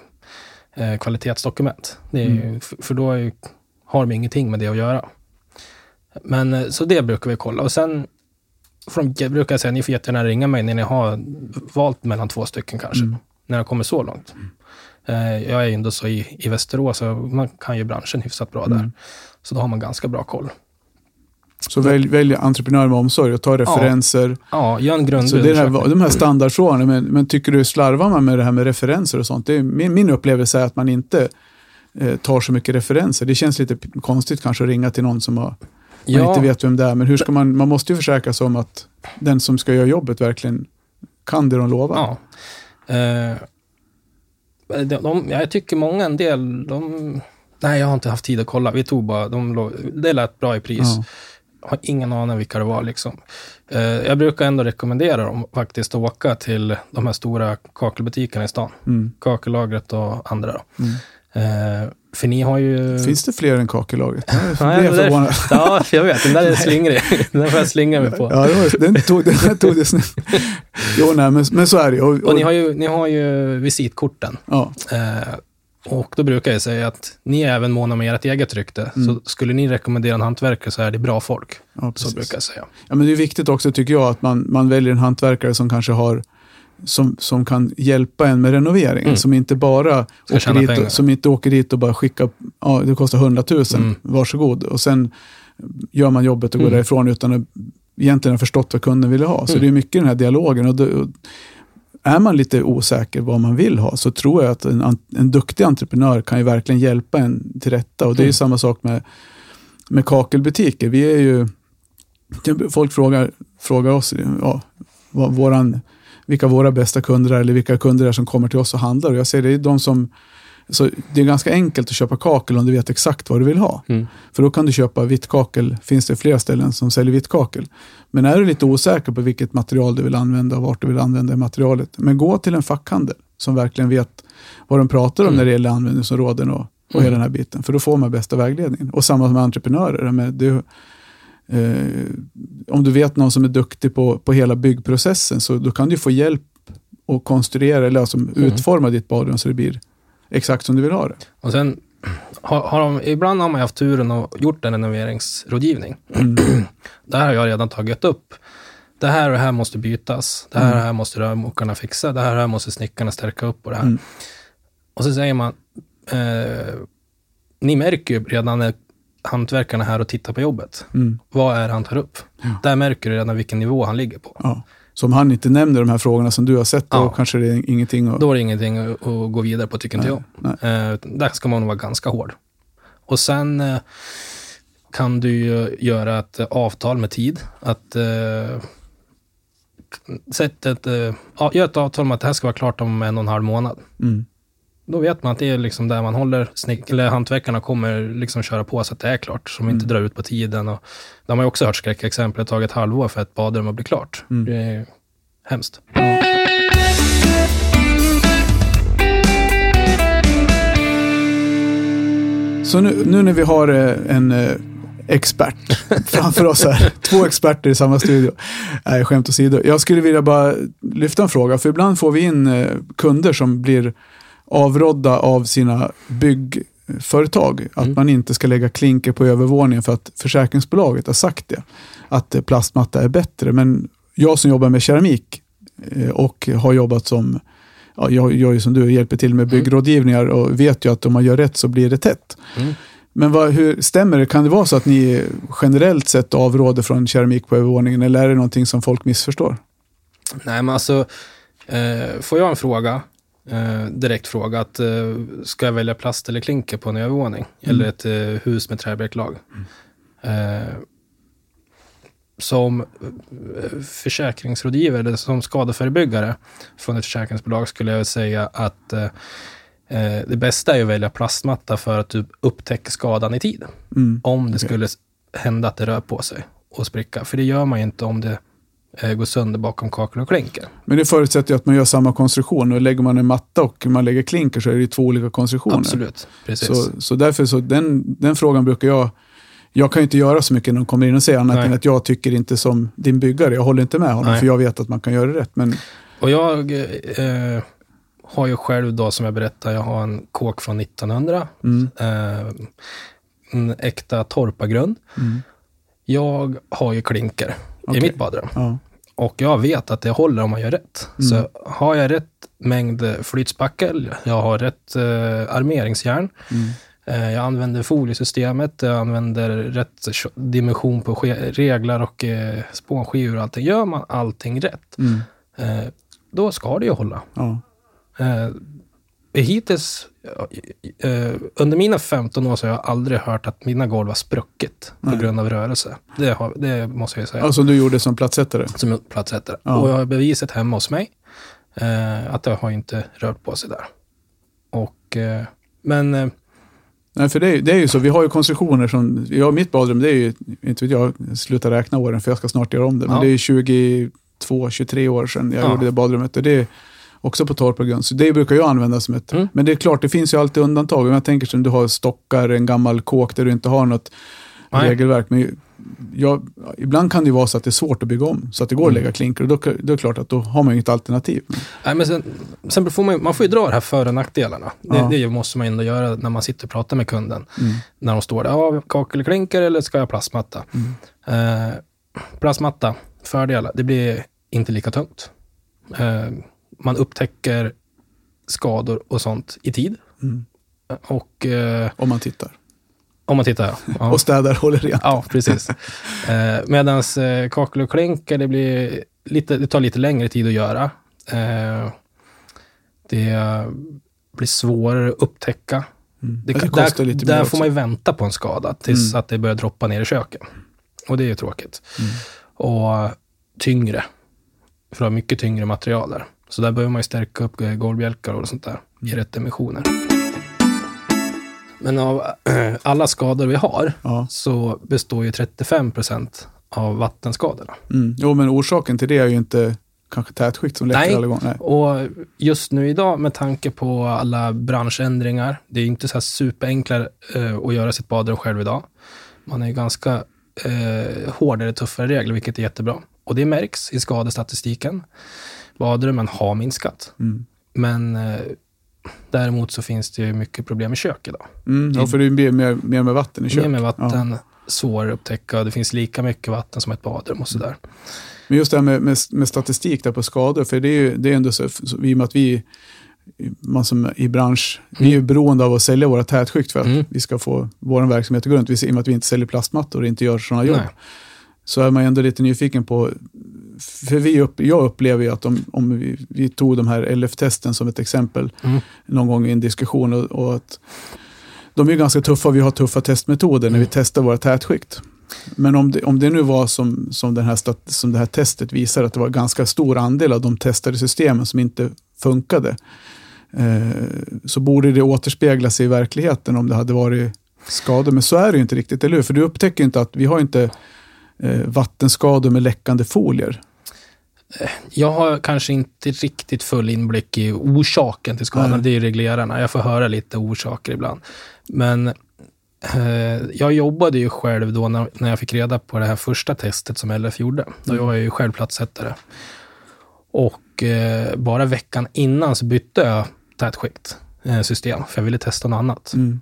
eh, kvalitetsdokument. Det är, ju- f- För då ju, har de ingenting med det att göra. Men så det brukar vi kolla. Och sen jag brukar säga, ni får jättegärna ringa mig när ni har valt mellan två stycken kanske. Mm. När det kommer så långt. Eh, jag är ju ändå så i, i Västerås, så man kan ju branschen hyfsat bra där. Mm. Så då har man ganska bra koll. Så välj, välj entreprenör med omsorg och ta referenser. Ja, gör en grundlig Så det är här, de här standardfrågorna, men, men tycker du slarvar man med det här med referenser och sånt? Det är, min, min upplevelse är att man inte eh, tar så mycket referenser. Det känns lite konstigt kanske att ringa till någon som har, man inte vet vem det är. Men hur ska man, man måste ju försäkra sig om att den som ska göra jobbet verkligen kan det de lovar. Ja. Eh, de, de, jag tycker många, en del, de... Nej, jag har inte haft tid att kolla. Vi tog bara, de, låg- det lät bra i pris. Ja. Har ingen aning vilka det var liksom. Eh, jag brukar ändå rekommendera dem faktiskt att åka till de här stora kakelbutikerna i stan. Mm. Kakellagret och andra då. Mm. Eh, för ni har ju... Finns det fler än kakellagret? Jag är- Ja, jag vet. Den där är slingrig. Den får jag slinga mig på. Ja, det var, den tog, den tog det snabbt. Jo, nej, men, men så är det ju. och, Och ni har ju, ni har ju visitkorten. ja, Eh, och då brukar jag säga att ni är även måna om ert eget rykte. Så skulle ni rekommendera en hantverkare så är det bra folk. ja, Så brukar jag säga. Ja, men det är viktigt också tycker jag att man, man väljer en hantverkare som kanske har som, som kan hjälpa en med renoveringen. Mm. Som inte bara Ska åker dit, och, som inte åker dit och bara skickar, ja det kostar 100 000, Mm. varsågod. Och sen gör man jobbet och går Mm. därifrån utan att egentligen ha förstått vad kunden ville ha. Så Mm. det är mycket den här dialogen. Och, det, och är man lite osäker vad man vill ha så tror jag att en, en duktig entreprenör kan ju verkligen hjälpa en till rätta. Och det är ju Mm. samma sak med, med kakelbutiker. Vi är ju, folk frågar, frågar oss ja, våran, vilka våra bästa kunder är eller vilka kunder är som kommer till oss och handlar. Och jag säger det är de som så det är ganska enkelt att köpa kakel om du vet exakt vad du vill ha. Mm. För då kan du köpa vitt kakel, finns det flera ställen som säljer vitt kakel. Men är du lite osäker på vilket material du vill använda och vart du vill använda materialet, men gå till en fackhandel som verkligen vet vad de pratar om Mm. när det gäller användningsområden och, och hela den här biten. För då får man bästa vägledningen. Och samma med entreprenörer. Med du, eh, om du vet någon som är duktig på, på hela byggprocessen så då kan du få hjälp att konstruera eller alltså Mm. utforma ditt badrum så det blir exakt som du vill ha det. Och sen har, har de, ibland har man haft turen och gjort en renoveringsrådgivning. Mm. Där har jag redan tagit upp. Det här och det här måste bytas. Det här och Mm. det här måste rörmokarna fixa. Det här och det här måste snickarna stärka upp och det här. Mm. Och så säger man, eh, ni märker ju redan när hantverkarna är här och tittar på jobbet. Mm. Vad är det han tar upp? Ja. Där märker du redan vilken nivå han ligger på. Ja. Så om han inte nämner de här frågorna som du har sett, då Ja. kanske det är ingenting att... Då är det ingenting att, att gå vidare på, tycker inte jag. Eh, där ska man vara ganska hård. Och sen eh, kan du ju göra ett eh, avtal med tid. Att eh, sätt ett, eh, ja, gör ett avtal med att det här ska vara klart om en och en halv månad. Mm. Då vet man att det är liksom där man håller, snick, eller hantverkarna kommer liksom köra på så att det är klart, så de inte Mm. drar ut på tiden. Och, där har man ju också hört skräckexempel, det har tagit ett halvår för ett badrum att bli klart. Mm. Det är hemskt. Så nu, nu när vi har eh, en eh, expert framför oss här, två experter i samma studio. Nej, skämt åsido. Jag skulle vilja bara lyfta en fråga, för ibland får vi in eh, kunder som blir avrådda av sina byggföretag. Att Mm. man inte ska lägga klinker på övervåningen för att försäkringsbolaget har sagt det. Att eh, plastmatta är bättre. Men jag som jobbar med keramik eh, och har jobbat som Ja, jag gör ju som du, hjälper till med byggrådgivningar och vet ju att om man gör rätt så blir det tätt. Mm. Men vad, hur, stämmer det? Kan det vara så att ni generellt sett avråder från keramik på övervåningen eller är det någonting som folk missförstår? Nej, men alltså, eh, får jag en fråga, eh, direkt fråga, att eh, ska jag välja plast eller klinker på en övervåning? Mm. Eller ett eh, hus med träbräcklag? Eh, som eh, försäkringsrådgivare eller som skadeförebyggare från ett försäkringsbolag skulle jag säga att eh, det bästa är att välja plastmatta för att du upptäcker skadan i tid. Mm. Om det Okej. skulle hända att det rör på sig och spricka. För det gör man ju inte om det gå sönder bakom kakel och klinker. Men det förutsätter ju att man gör samma konstruktion. Och lägger man en matta och man lägger klinker så är det ju två olika konstruktioner. Absolut, precis. Så, så därför så den, den frågan brukar jag... Jag kan ju inte göra så mycket när de kommer in och säger annat Nej. än att jag tycker inte som din byggare. Jag håller inte med honom Nej. för jag vet att man kan göra det rätt. Men Och jag eh, har ju själv då, som jag berättade, jag har en kåk från 1900. mm, Eh, en äkta torpagrund. mm, Jag har ju klinker Okej. i mitt badrum. ja, Och jag vet att det håller om man gör rätt. Mm. Så har jag rätt mängd flytspackel, jag har rätt eh, armeringsjärn, mm, eh, jag använder foliesystemet, jag använder rätt dimension på reglar och eh, spånskivor och allting. Gör man allting rätt, mm, eh, då ska det ju hålla. ja, Eh, hittills, eh, under mina 15 år så har jag aldrig hört att mina golv har spruckit på Nej. grund av rörelse. Det, har, det måste jag säga. ja. Som du gjorde som plattsättare. som plattsättare. Ja. Och jag har beviset hemma hos mig eh, att det har inte rört på sig där. Och, eh, men Nej, för det är, det är ju så. Vi har ju konstruktioner som... Jag mitt badrum, det är ju... Inte vet jag, slutar räkna åren för jag ska snart göra om det. Men Ja. det är 22, 23 år sedan jag Ja. gjorde det badrummet. Och det är också på torp och grund. Så det brukar jag använda som ett... Mm. Men det är klart, det finns ju alltid undantag. Om jag tänker som du har stockar, en gammal kåk där du inte har något Nej. regelverk. Men jag, ibland kan det ju vara så att det är svårt att bygga om. Så att det går att Mm. lägga klinker. Och då, då är det klart att då har man inget alternativ. nej, men sen, sen får man, man får ju dra det här för och nackdelarna. Det, Ja. det måste man ändå göra när man sitter och pratar med kunden. Mm. När de står där, ja, kakel och klinker eller ska jag plastmatta? Mm. Eh, plastmatta, fördelar, det blir inte lika tungt. Eh, man upptäcker skador och sånt i tid. Mm. Och eh, Om man tittar. om man tittar, ja. Och städar, håller rent. Ja, precis. Eh, Medan eh, kakel och klinker, det, blir lite, det tar lite längre tid att göra. Eh, det blir svårare att upptäcka. Mm. Det, Det, där lite där får man ju vänta på en skada tills Mm. att det börjar droppa ner i köket. Och det är ju tråkigt. Mm. Och tyngre. För det har mycket tyngre material där. Så där behöver man ju stärka upp golvbjälkar och sånt där i Mm. rätt dimensioner. Men av alla skador vi har Ja. så består ju 35 procent av vattenskadorna. Mm. Jo, men orsaken till det är ju inte kanske tätskikt som läcker Nej. alla gånger. Nej. Och just nu idag med tanke på alla branschändringar, det är inte så här superenkla eh, att göra sitt badrum själv idag. Man är ju ganska eh, hårdare, tuffare regler, vilket är jättebra. Och det märks i skadestatistiken. Badrummen har minskat, Mm. men eh, däremot så finns det ju mycket problem i kök idag. Mm. Ja, för det är mer, mer, med vatten i kök. Mer med vatten, svårare att upptäcka. Det finns lika mycket vatten som ett badrum och sådär. Men just det här med, med, med statistik där på skador, för det är ju det är ändå så, så, i och med att vi, man som i bransch, vi är ju beroende av att sälja våra tätskikt för att Mm. vi ska få vår verksamhet att gå runt. I och med att vi inte säljer plastmattor och inte gör sådana jobb. Nej. Så är man ändå lite nyfiken på, för vi upp, jag upplever ju att om, om vi, vi tog de här LF-testen som ett exempel Mm. någon gång i en diskussion och, och att de är ganska tuffa, vi har tuffa testmetoder när vi Mm. testar våra tätskikt. Men om det, om det nu var som, som, den här stat, som det här testet visar, att det var ganska stor andel av de testade systemen som inte funkade, eh, så borde det återspegla sig i verkligheten om det hade varit skador. Men så är det ju inte riktigt, eller hur? För du upptäcker inte att vi har inte vattenskador med läckande folier. Jag har kanske inte riktigt full inblick i orsaken till skadan. Nej. Det är reglerarna. Jag får höra lite orsaker ibland. Men eh, jag jobbade ju själv då när, när jag fick reda på det här första testet som LF gjorde. Då Mm. var jag ju själv platssättare. Och eh, bara veckan innan så bytte jag tätskikt eh, system, för jag ville testa något annat. Mm.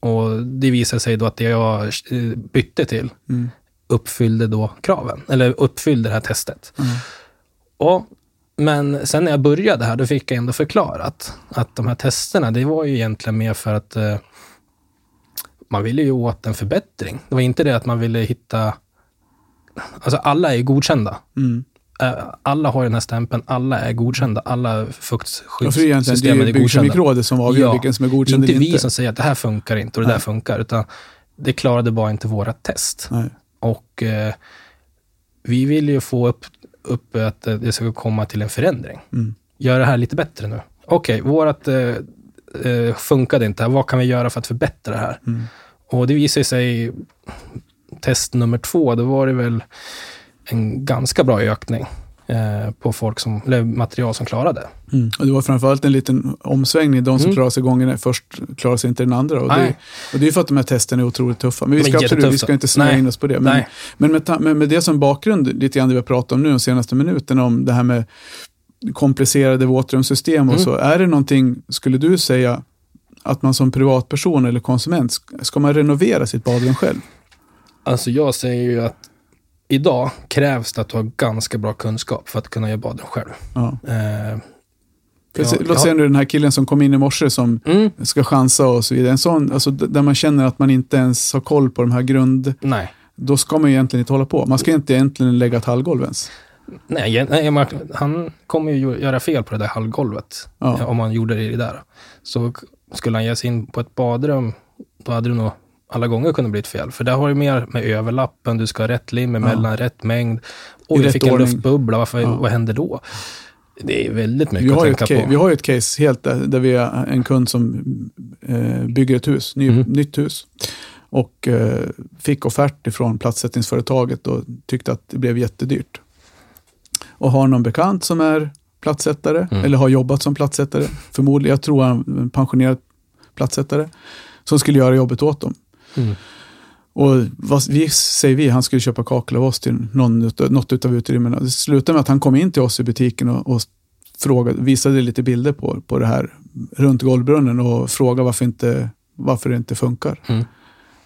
Och det visade sig då att det jag eh, bytte till Mm. Uppfyllde då kraven, eller uppfyllde det här testet. Mm. Och, men sen när jag började här, då fick jag ändå förklarat att de här testerna, det var ju egentligen mer för att eh, man ville ju åt en förbättring. Det var inte det att man ville hitta... Alltså alla är ju godkända. Mm. Alla har den här stämpeln, alla är godkända. Alla Ja, fuktskyddssystemen det är är ju godkända. Byggkemikrådet som avgör Ja, vilken som är Det är godkänd inte eller vi inte. som säger att det här funkar inte och det Nej. där funkar, utan det klarade bara inte våra test. Nej. Och eh, vi vill ju få upp, upp att det ska komma till en förändring. Mm. Gör det här lite bättre nu. Okej, vårat eh, eh, funkade inte. Vad kan vi göra för att förbättra det här? Mm. Och det visar sig, test nummer två, då var det väl en ganska bra ökning på folk som, eller material som klarade. Mm. Och det var framförallt en liten omsvängning. De som Mm. klarar sig gången först klarar sig inte den andra. Och det, Nej. och det är för att de här testerna är otroligt tuffa. Men vi ska, absolut, vi ska inte snöa in oss på det. Men, Nej. men med, med, med det som bakgrund, lite grann det vi har pratat om nu de senaste minuterna, om det här med komplicerade våtrumssystem och Mm. så. Är det någonting, skulle du säga, att man som privatperson eller konsument, ska- ska man renovera sitt badrum själv? Alltså jag säger ju att idag krävs det att du har ganska bra kunskap för att kunna göra badrum själv. Ja. Eh, För Ja, se- jag Låt säga nu den här killen som kom in i morse som mm, ska chansa och så vidare. En sån, alltså, där man känner att man inte ens har koll på de här grund... nej. Då ska man ju egentligen inte hålla på. Man ska inte egentligen lägga ett hallgolv ens. Nej, nej han kommer ju göra fel på det där halvgolvet. Ja. eh, Om han gjorde det där. Så skulle han ge sig in på ett badrum, då hade det nog alla gånger kunnat bli ett fel. För där har du mer med överlappen, du ska ha rätt lim emellan, rätt mängd. Och jag fick en ordning. luftbubbla, varför, Ja. vad händer då? Det är väldigt mycket Vi har, att tänka case, på. vi har ju ett case helt där, där vi har en kund som eh, bygger ett hus, ny, Mm. nytt hus. Och eh, fick offert ifrån platssättningsföretaget och tyckte att det blev jättedyrt. Och har någon bekant som är platssättare, Mm. eller har jobbat som platssättare, förmodligen, jag tror han är en pensionerad platssättare, som skulle göra jobbet åt dem. Mm. Och vad vi, säger vi, han skulle köpa kakel av oss till någon, något utav utrymmena. Det slutade med att han kom in till oss i butiken och, och frågade, visade lite bilder på, på det här runt golvbrunnen och frågade varför, inte, varför det inte funkar. Mm.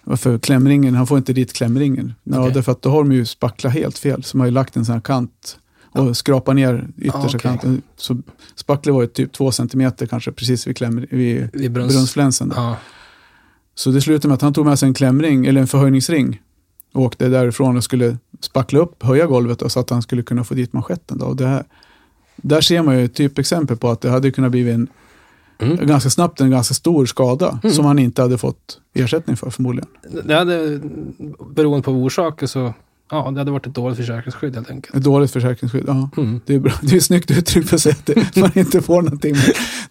Varför klämringen, han får inte dit klämringen. Ja, därför att då har de ju spacklat helt fel. Så de har ju lagt en sån här kant och skrapat ner yttersta Ah, okej. kanten. Så spacklet var ju typ två centimeter kanske precis vid, kläm, vid Vid brunns... brunnsflänsen. där. Så det slutade med att han tog med sig en klämring, eller en förhöjningsring, och åkte därifrån och skulle spackla upp, höja golvet då, så att han skulle kunna få dit manschetten. Då. Och det här, där ser man ju ett typexempel på att det hade kunnat bli en, Mm. ganska snabbt en ganska stor skada Mm. som han inte hade fått ersättning för förmodligen. Det hade, beroende på orsaker så, ja, det hade varit ett dåligt försäkringsskydd helt enkelt. Ett dåligt försäkringsskydd. Ja. Mm. Det är, bra. det är snyggt uttryck för att säga att man inte får någonting.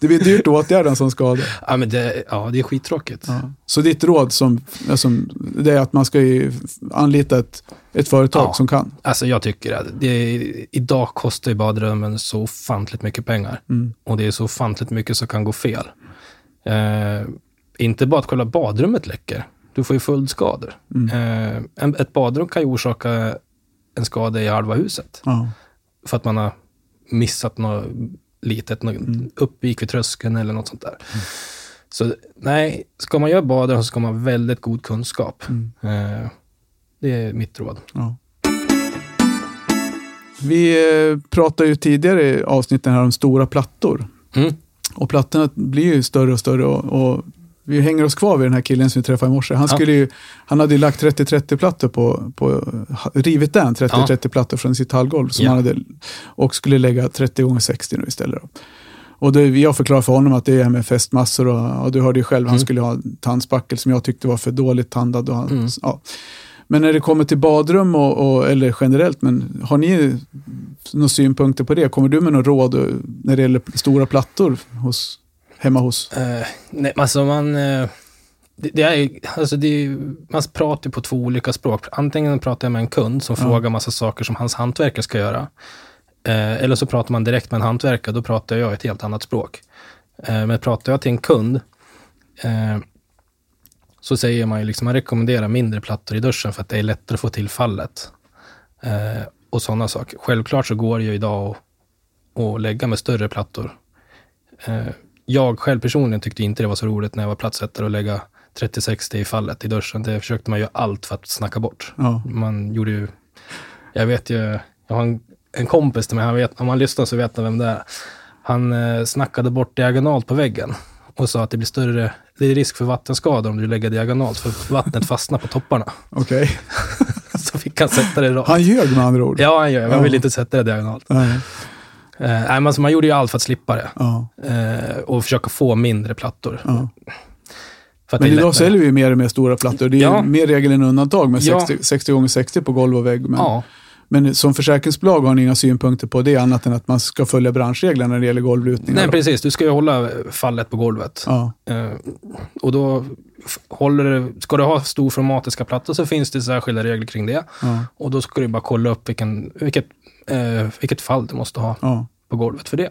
Det blir dyrt att åtgärda en sån skada. Ja, men det, ja, det är skittråkigt. Ja. Så ditt råd som, alltså, det är att man ska ju anlita ett, ett företag Ja. som kan. Alltså jag tycker att det, idag kostar ju badrummen så ofantligt mycket pengar. Mm. Och det är så ofantligt mycket som kan gå fel. Eh, inte bara att själva badrummet läcker. Du får ju följdskador. Mm. Eh, ett badrum kan ju orsaka en skada i halva huset. Ja. För att man har missat något litet, något Mm. uppvik vid tröskeln eller något sånt där. Så nej, ska man göra badrum så ska man ha väldigt god kunskap. Mm. Eh, det är mitt råd. Ja. Vi eh, pratade ju tidigare i avsnitten här om stora plattor. Mm. Och plattorna blir ju större och större. Och, och vi hänger oss kvar vid den här killen som vi träffade i morse. Han, skulle ju, han hade ju lagt 30-30-plattor på, på, rivit den 30-30-plattor från sitt hallgolv. Som han hade, och skulle lägga 30 gånger 60 nu istället. Då. Och det, jag förklarade för honom att det är med fästmassor och, och du hörde ju själv, han Mm. skulle ha en tandspackel som jag tyckte var för dåligt tandad. Han, Mm. ja. Men när det kommer till badrum, och, och, eller generellt, men har ni några synpunkter på det? Kommer du med några råd när det gäller stora plattor hos, hemma hos? Eh, nej, alltså man... Eh, det, det är, alltså det är, man pratar på två olika språk. Antingen pratar jag med en kund som Ja. frågar massa saker som hans hantverkare ska göra. Eh, eller så pratar man direkt med en hantverkare, då pratar jag ett helt annat språk. Men pratar jag till en kund så säger man ju liksom, man rekommenderar mindre plattor i duschen för att det är lättare att få till fallet. Och sådana saker. Självklart så går det ju idag att lägga med större plattor. Jag själv personligen tyckte inte det var så roligt när jag var platssättare att lägga 30-60 i fallet i duschen. Det försökte man göra allt för att snacka bort. Ja, Man gjorde ju, jag vet ju, jag har en, en kompis till mig, han vet, om man lyssnar så vet han vem det är. Han eh, snackade bort diagonalt på väggen och sa att det blir större, det är risk för vattenskador om du lägger diagonalt, för vattnet fastnar på topparna. okej. så fick han sätta det rakt. Han ljög med andra ord. Ja, han man vill Ja. inte sätta det diagonalt. Nej. Eh, alltså, man gjorde ju allt för att slippa det. Ja, Eh, och försöka få mindre plattor. ja. Men idag säljer vi mer och mer stora plattor. Det är Ja. mer regel än undantag med Ja. 60, 60 gånger 60 på golv och vägg. Men, Ja, Men som försäkringsbolag har ni inga synpunkter på det annat än att man ska följa branschreglerna när det gäller golvlutningar? Nej, precis. Du ska ju hålla fallet på golvet. Ja, Eh, och då håller det, ska du ha storformatiska plattor så finns det särskilda regler kring det. ja, Och då ska du bara kolla upp vilken, vilket, eh, vilket fall du måste ha ja. på golvet för det.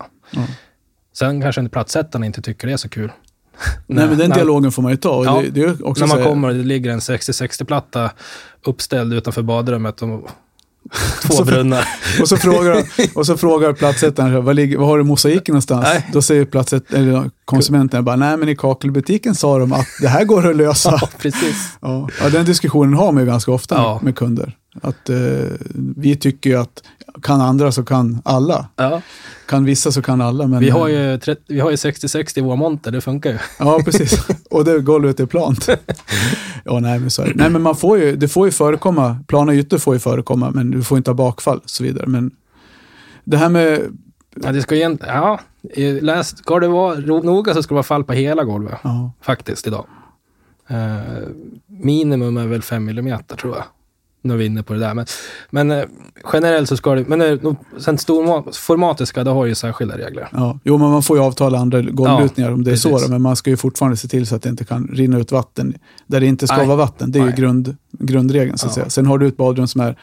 Sen kanske inte plattsättarna inte tycker det är så kul. Nej, men den när, dialogen får man ju ta. Och Ja, det, det när man här- kommer och det ligger en 60-60-platta uppställd utanför badrummet och två brunnar. Och så frågar, och så frågar platsättaren, vad, ligger, vad har du mosaiken någonstans? Nej. Då säger platsätt, eller konsumenten bara, nej men i kakelbutiken sa de att det här går att lösa. Ja, precis. Ja, ja den diskussionen har man ju ganska ofta Ja. med kunder. Att eh, vi tycker ju att kan andra så kan alla. Ja, Kan vissa så kan alla. Men, vi har ju 30 vi har ju 60-60 i vår monter, det funkar ju. Ja, precis. Och det golvet är plant. ja, nej men så är det. Nej, men man får ju, det får ju förekomma, plana ytor får ju förekomma, men du får inte ha bakfall och så vidare. Men det här med, Ja, det ska ju ja, läs, ska det vara noga så ska det vara fall på hela golvet, ja, faktiskt, idag. Eh, minimum är väl 5 mm tror jag. Nu är vi inne på det där. Men, men eh, generellt så ska det, men eh, sen storformatiska, det har ju särskilda regler. ja, jo men man får ju avtala andra golvlutningar om det är så, precis. men man ska ju fortfarande se till så att det inte kan rinna ut vatten där det inte ska Nej. vara vatten. Det är ju Nej. grund, grundregeln så att Ja. säga. Sen har du ett badrum som är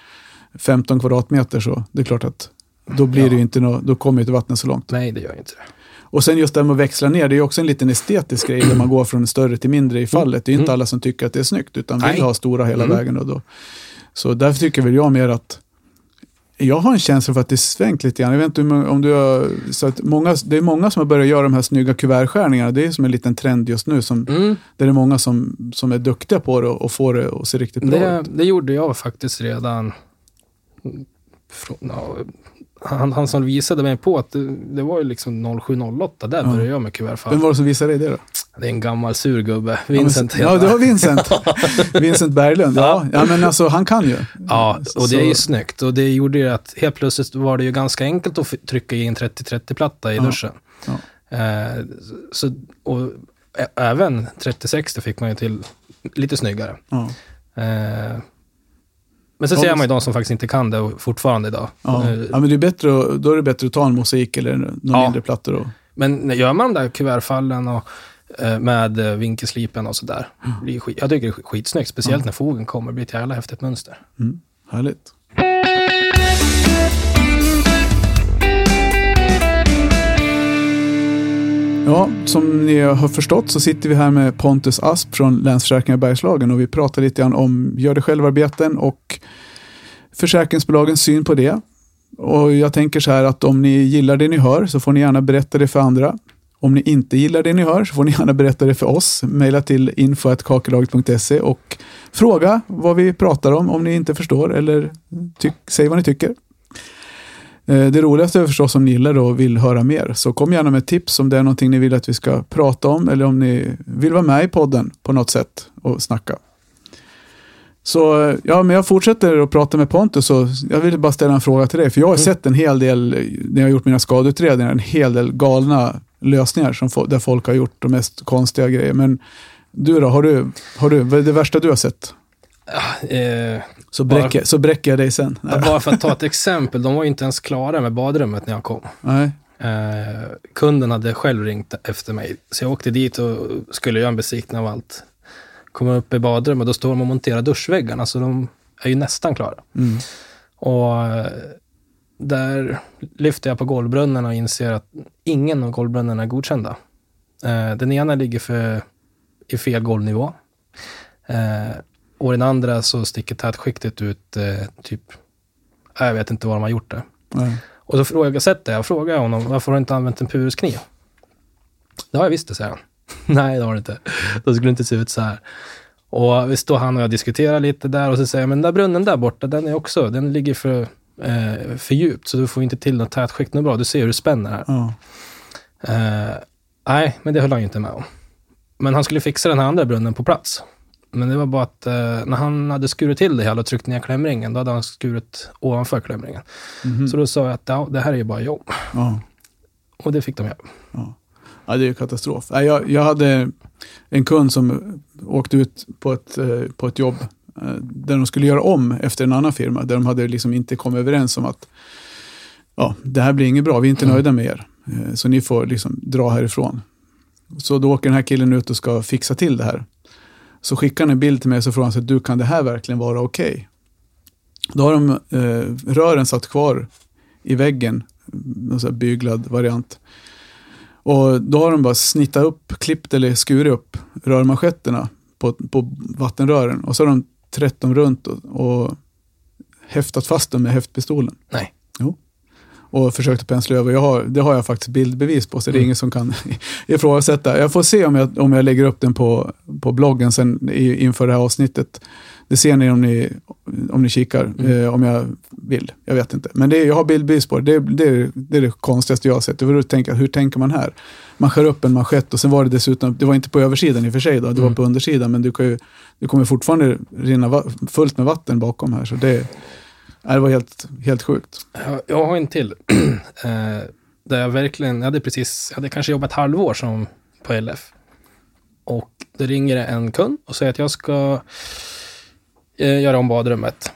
15 kvadratmeter så det är klart att då blir Ja. det ju inte nå, då kommer ju inte vattnet så långt. Nej, det gör ju inte det. Och sen just det här med att växla ner, det är ju också en liten estetisk grej där man går från större till mindre i fallet. Det är ju inte Mm. alla som tycker att det är snyggt, utan vill Nej. ha stora hela Mm. vägen. Och då. Så därför tycker väl jag mer att jag har en känsla för att det svängt lite grann. Jag vet inte om du har, så att många, det är många som har börjat göra de här snygga kuvertskärningarna. Det är som en liten trend just nu. Som, Mm, där det är många som, som är duktiga på det och får det att se riktigt bra det, ut. det gjorde jag faktiskt redan... Från, ja, han, han som visade mig på att det, det var ju liksom 0708, där Ja. började jag med kuvertfall. Vem var det som visade dig det då? Det är en gammal sur gubbe. Vincent Ja, men, ja, det var Vincent. Vincent Berglund. Ja, ja, men alltså han kan ju. Ja, och det är ju snyggt. Och det gjorde ju att helt plötsligt var det ju ganska enkelt att trycka i en 30-30-platta i duschen. Ja. Eh, så, och även 30-60 fick man ju till lite snyggare. Ja. Eh, men så ser man ju de som faktiskt inte kan det fortfarande idag. Ja. Ja, men det är bättre att, då är det bättre att ta en mosaik eller några Ja. mindre plattor. Och, Men gör man de där kuvertfallen och, med eh, vinkelslipen och sådär, skit, jag tycker det är skitsnyggt. Speciellt Ja. när fogen kommer, det blir ett jävla häftigt mönster. mm, härligt. Ja, som ni har förstått så sitter vi här med Pontus Asp från Länsförsäkringar Bergslagen och vi pratar lite grann om gör det självarbeten och försäkringsbolagens syn på det. Och jag tänker så här att om ni gillar det ni hör så får ni gärna berätta det för andra. Om ni inte gillar det ni hör så får ni gärna berätta det för oss. Maila till info.kakelaget.se och fråga vad vi pratar om om ni inte förstår eller säg vad ni tycker. Eh, Det roligaste är förstås om ni gillar det och vill höra mer. Så kom gärna med tips om det är någonting ni vill att vi ska prata om eller om ni vill vara med i podden på något sätt och snacka. Så eh, ja, men jag fortsätter att prata med Pontus och jag vill bara ställa en fråga till dig. För jag har Mm. sett en hel del, eh, när jag har gjort mina skadeutredningar, en hel del galna lösningar som, där folk har gjort de mest konstiga grejer. Men du då, har du, har du, vad är det värsta du har sett? Eh, Så Bara- bräcker, så bräcker jag dig sen. Nej. bara för att ta ett exempel, de var inte ens klara med badrummet när jag kom. Nej. Eh, kunden hade själv ringt efter mig, så jag åkte dit och skulle göra en besiktning av allt. Kommer upp i badrummet och då står de och monterar duschväggarna, så de är ju nästan klara. Mm. Och eh, där lyfter jag på golvbrunnen och inser att ingen av golvbrunnarna är godkända. Eh, den ena ligger för, i fel golvnivå. Eh, och den andra så sticker tätskiktet ut eh, typ, jag vet inte var de har gjort det. Nej. Och så frågasätter jag, frågar jag honom, varför har du inte använt en puruskniv? Det har jag visst det, säger han. Nej, det har du inte. Då skulle det inte se ut så här. Och vi står han och jag diskuterar lite där och så säger jag, men den där brunnen där borta, den är också, den ligger för, eh, för djupt, så du får inte till något tätskikt något bra. Du ser hur det spänner här. Ja. Eh, nej, men det höll han ju inte med om. Men han skulle fixa den här andra brunnen på plats. Men det var bara att eh, när han hade skurit till det hela och tryckt ner klämringen, då hade han skurit ovanför klämringen. Mhm. Så då sa jag att ja, det här är ju bara jobb. ja. Och det fick de göra. Ja. ja, det är ju katastrof. Jag, jag hade en kund som åkte ut på ett, eh, på ett jobb där de skulle göra om efter en annan firma, där de hade liksom inte kommit överens om att ja, det här blir inget bra, vi är inte Mm. nöjda med er, Eh, så ni får liksom dra härifrån. Så då åker den här killen ut och ska fixa till det här. Så skickar han en bild till mig och så frågar han sig, du kan det här verkligen vara okej? Då har de eh, rören satt kvar i väggen, någon sån här byglad variant. Och då har de bara snittat upp, klippt eller skurit upp rörmanschetterna på, på vattenrören. Och så har de trätt dem runt och, och häftat fast dem med häftpistolen. Nej. Jo. Och försökt pensla över. Jag har, det har jag faktiskt bildbevis på, så det är Mm. ingen som kan ifrågasätta. Jag får se om jag, om jag lägger upp den på, på bloggen sen i, inför det här avsnittet. Det ser ni om ni, om ni kikar, Mm. eh, om jag vill. Jag vet inte. Men det, är- jag har bildbevis på det. Det, det, det är det konstigaste jag har sett. Jag tänka, hur tänker man här? Man skär upp en manschett och sen var det dessutom, det var inte på översidan i och för sig, då, det var Mm. på undersidan, men du, kan ju, du kommer fortfarande rinna fullt med vatten bakom här. Så det, det var helt, helt sjukt. Jag, har en till. Eh, där jag verkligen, jag hade precis, jag hade kanske jobbat ett halvår som på LF. Och då ringer det en kund och säger att jag ska eh, göra om badrummet.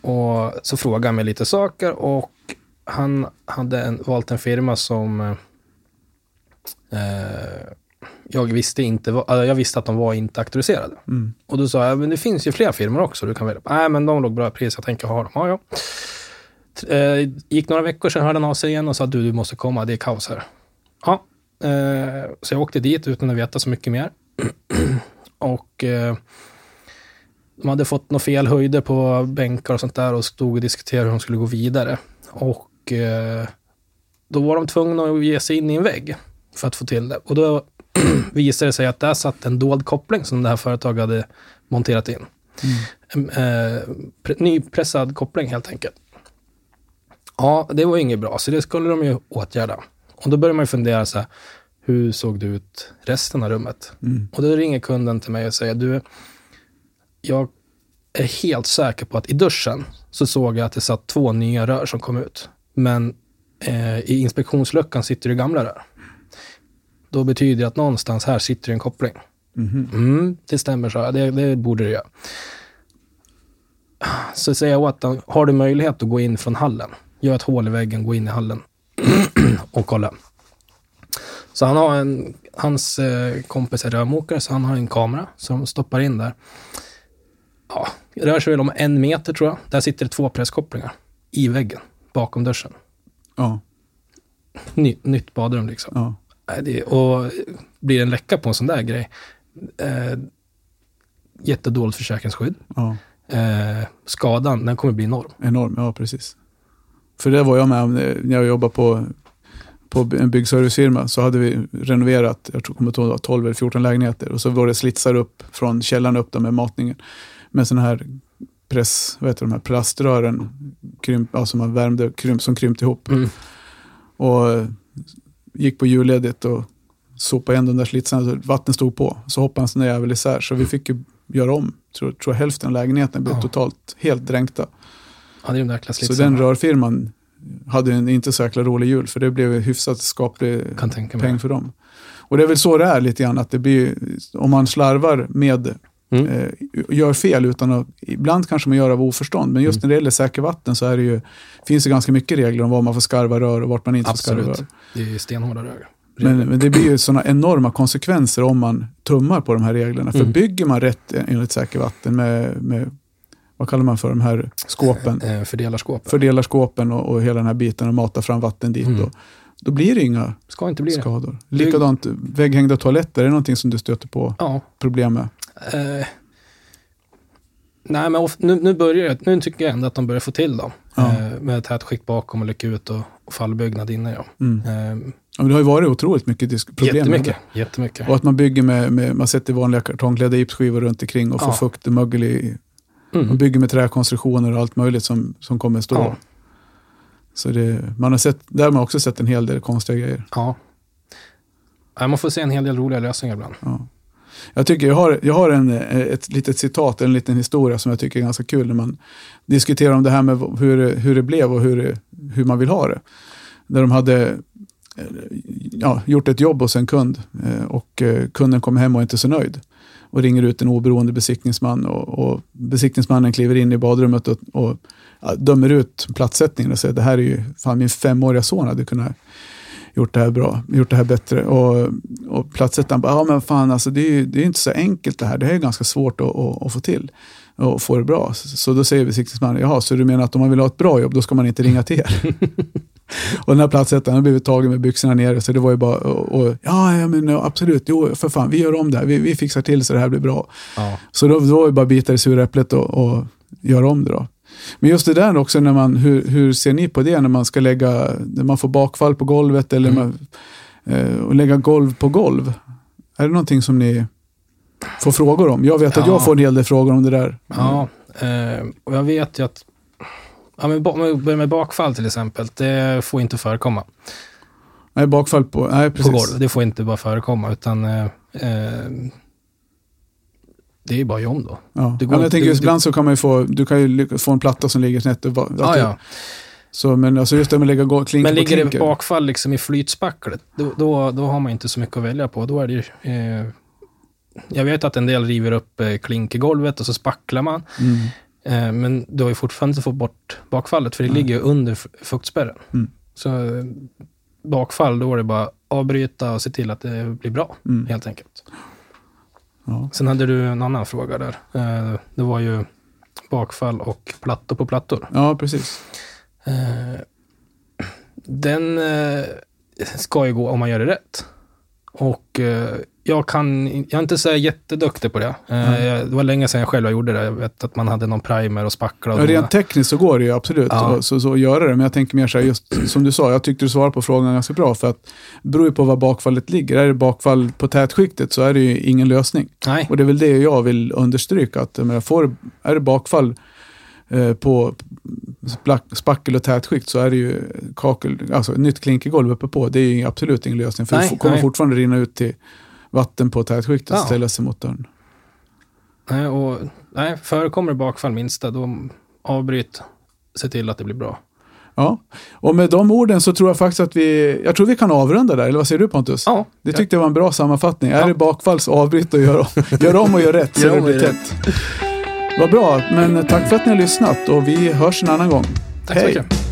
Och så frågar han mig lite saker och han hade en, valt en firma som eh, eh jag visste inte äh, jag visste att de var inte auktoriserade. Mm. Och då sa jag, men det finns ju fler firmor också du kan välja. Nej, men de låg bra pris, jag tänker ha dem. Ja, ja. Eh, gick några veckor, sen hörde han av sig igen och sa, du, du måste komma, det är kaos här. Ja, eh, så jag åkte dit utan att veta så mycket mer. och eh, de hade fått några fel höjder på bänkar och sånt där och stod och diskuterade hur de skulle gå vidare. Och då var de tvungna att ge sig in i en vägg för att få till det. Och då visade det sig att där satt en dold koppling som det här företaget hade monterat in. En eh, pre- nypressad koppling helt enkelt. Ja, det var inget bra, så det skulle de ju åtgärda. Och då började man ju fundera så här, hur såg det ut resten av rummet? Mm. Och då ringer kunden till mig och säger, du, jag är helt säker på att i duschen så såg jag att det satt två nya rör som kom ut. Men eh, i inspektionsluckan sitter det gamla rör. Då betyder det att någonstans här sitter en koppling. Mhm. Mm, det stämmer, så det, det borde det göra. Så säger jag åt honom, har du möjlighet att gå in från hallen? Gör ett hål i väggen, gå in i hallen och kolla. Så han har en, hans eh, kompis är rörmokare, så han har en kamera som stoppar in där. Ja, rör sig väl om en meter tror jag. Där sitter det två presskopplingar i väggen bakom duschen. Ja, Ny, nytt badrum liksom. ja. Det, och blir det en läcka på en sån där grej, eh, jättedåligt försäkringsskydd. ja. Eh, skadan, den kommer bli enorm. Enorm, ja precis. För det var jag med om när jag jobbade på, på en byggservicefirma. Så hade vi renoverat, jag tror kommer inte ihåg, det var 12 eller 14 lägenheter. Och så var det slitsar upp från källaren upp där med matningen. Med sådana här press, vad heter de här plaströren, krymp, alltså man värmde, krymp, som krympte ihop. Mm. Och eh, gick på julledigt och sopade igen de där slitsarna vattnet stod på. Så hoppade en sån där jävel isär. Så vi fick ju göra om, tror, tror hälften av lägenheten blev Ja. totalt helt dränkta. Ja, det är de där Så den rörfirman hade en inte så jäkla rolig jul, för det blev hyfsat skaplig peng för dem. Och det är väl så det är lite grann, att det blir, om man slarvar med, Mm. eh, gör fel utan att, ibland kanske man gör av oförstånd, men just Mm. när det gäller säker vatten så är det ju, finns det ganska mycket regler om vad man får skarva rör och vart man inte får skarva Absolut. rör. Det är stenhårda regler. Men, men det blir ju sådana enorma konsekvenser om man tummar på de här reglerna. För Mm. bygger man rätt enligt säker vatten med, med, vad kallar man för de här skåpen? Eh, fördelarskåp. fördelar skåpen och, och hela den här biten och matar fram vatten dit. Mm. Då, då blir det inga Ska inte bli det. skador. Likadant vägghängda toaletter, är det någonting som du stöter på Ja. problem med? Eh, nej, men nu, nu börjar det. Nu tycker jag ändå att de börjar få till dem. Ja. Eh, med ett skikt bakom och lucka ut och, och fallbyggnad inne. Ja. Mm. Eh, Ja, men det har ju varit otroligt mycket disk- problem jättemycket. Jättemycket. det. Och att man bygger med, med man sätter vanliga kartongklädda gipsskivor runt omkring och får Ja. fukt och mögel i. Man Mm. bygger med träkonstruktioner och allt möjligt som, som kommer stå. Ja. Så det, man har sett, där har man också sett en hel del konstiga grejer. Ja. Man får se en hel del roliga lösningar ibland. Ja. Jag, tycker jag har, jag har en, eh, ett litet citat, en liten historia som jag tycker är ganska kul när man diskuterar om det här med hur, hur det blev och hur, hur man vill ha det. Där de hade ja, gjort ett jobb hos en kund eh, och eh, kunden kommer hem och är inte så nöjd och ringer ut en oberoende besiktningsman och, och besiktningsmannen kliver in i badrummet och, och dömer ut platssättningen och säger det här är ju, fan min femåriga son hade kunnat gjort det här bra, gjort det här bättre. Och, och platssättaren bara, ja men fan alltså det är ju det är inte så enkelt det här, det här är ganska svårt att, att, att få till och få det bra. Så då säger besiktningsmannen, jaha, så du menar att om man vill ha ett bra jobb, då ska man inte ringa till er? och den här platssättaren har blivit tagen med byxorna nere, så det var ju bara, och, och, ja, ja men absolut, jo, för fan, vi gör om det här, vi, vi fixar till så det här blir bra. Ja. Så då, då var det bara att bita i sura äpplet och, och göra om det då. Men just det där också, när man, hur, hur ser ni på det när man ska lägga, när man får bakfall på golvet eller mm. man, eh, och lägga golv på golv? Är det någonting som ni får frågor om? Jag vet ja. att jag får en hel del frågor om det där. Ja, eh, och jag vet ju att Ja, men om vi börjar med bakfall till exempel. Det får inte förekomma. Nej, bakfall på, nej, precis. på golv. Det får inte bara förekomma, utan eh, eh det är ju bara om då. Ja. Det går, ja, jag tänker, du, ibland så kan man ju få, du kan ju få en platta som ligger snett. Och, ja, ja. Så, men alltså just det med att lägga klinker Men ligger det bakfall liksom i flytspacklet, då, då, då, har man inte så mycket att välja på. Då är det ju, eh, jag vet att en del river upp eh, klinkergolvet och så spacklar man. Mm. Eh, men du har ju fortfarande inte fått bort bakfallet, för det mm. ligger under fuktspärren. Mm. Så eh, bakfall, då är det bara avbryta och se till att det blir bra, mm. helt enkelt. Ja. Sen hade du en annan fråga där. Eh, det var ju bakfall och plattor på plattor. Ja, precis. Den ska ju gå om man gör det rätt. Och jag, kan, jag är inte så jätteduktig på det. Mm. Det var länge sedan jag själv gjorde det. Jag vet att man hade någon primer och spackla. Och ja, rent tekniskt så går det ju absolut ja. så, så, att göra det. Men jag tänker mer så här, just som du sa, jag tyckte du svarade på frågan ganska bra. För att det beror ju på var bakfallet ligger. Är det bakfall på tätskiktet så är det ju ingen lösning. Nej. Och det är väl det jag vill understryka. Att, men får, är det bakfall eh, på spackel och tätskikt så är det ju kakel, alltså nytt klinkergolv uppe på. Det är ju absolut ingen lösning. För nej, det kommer nej. fortfarande rinna ut till vatten på tätskiktet ja. ställa sig mot dörren. Nej, och, nej, förekommer det bakfall minsta, då avbryt. Se till att det blir bra. Ja, och med de orden så tror jag faktiskt att vi, jag tror vi kan avrunda där, eller vad säger du Pontus? Ja. Det tyckte jag var en bra sammanfattning. Ja. Är det bakfall så avbryt och gör om, gör om och gör rätt så gör det blir tätt. Vad bra, men tack för att ni har lyssnat och vi hörs en annan gång. Tack Hej. så mycket.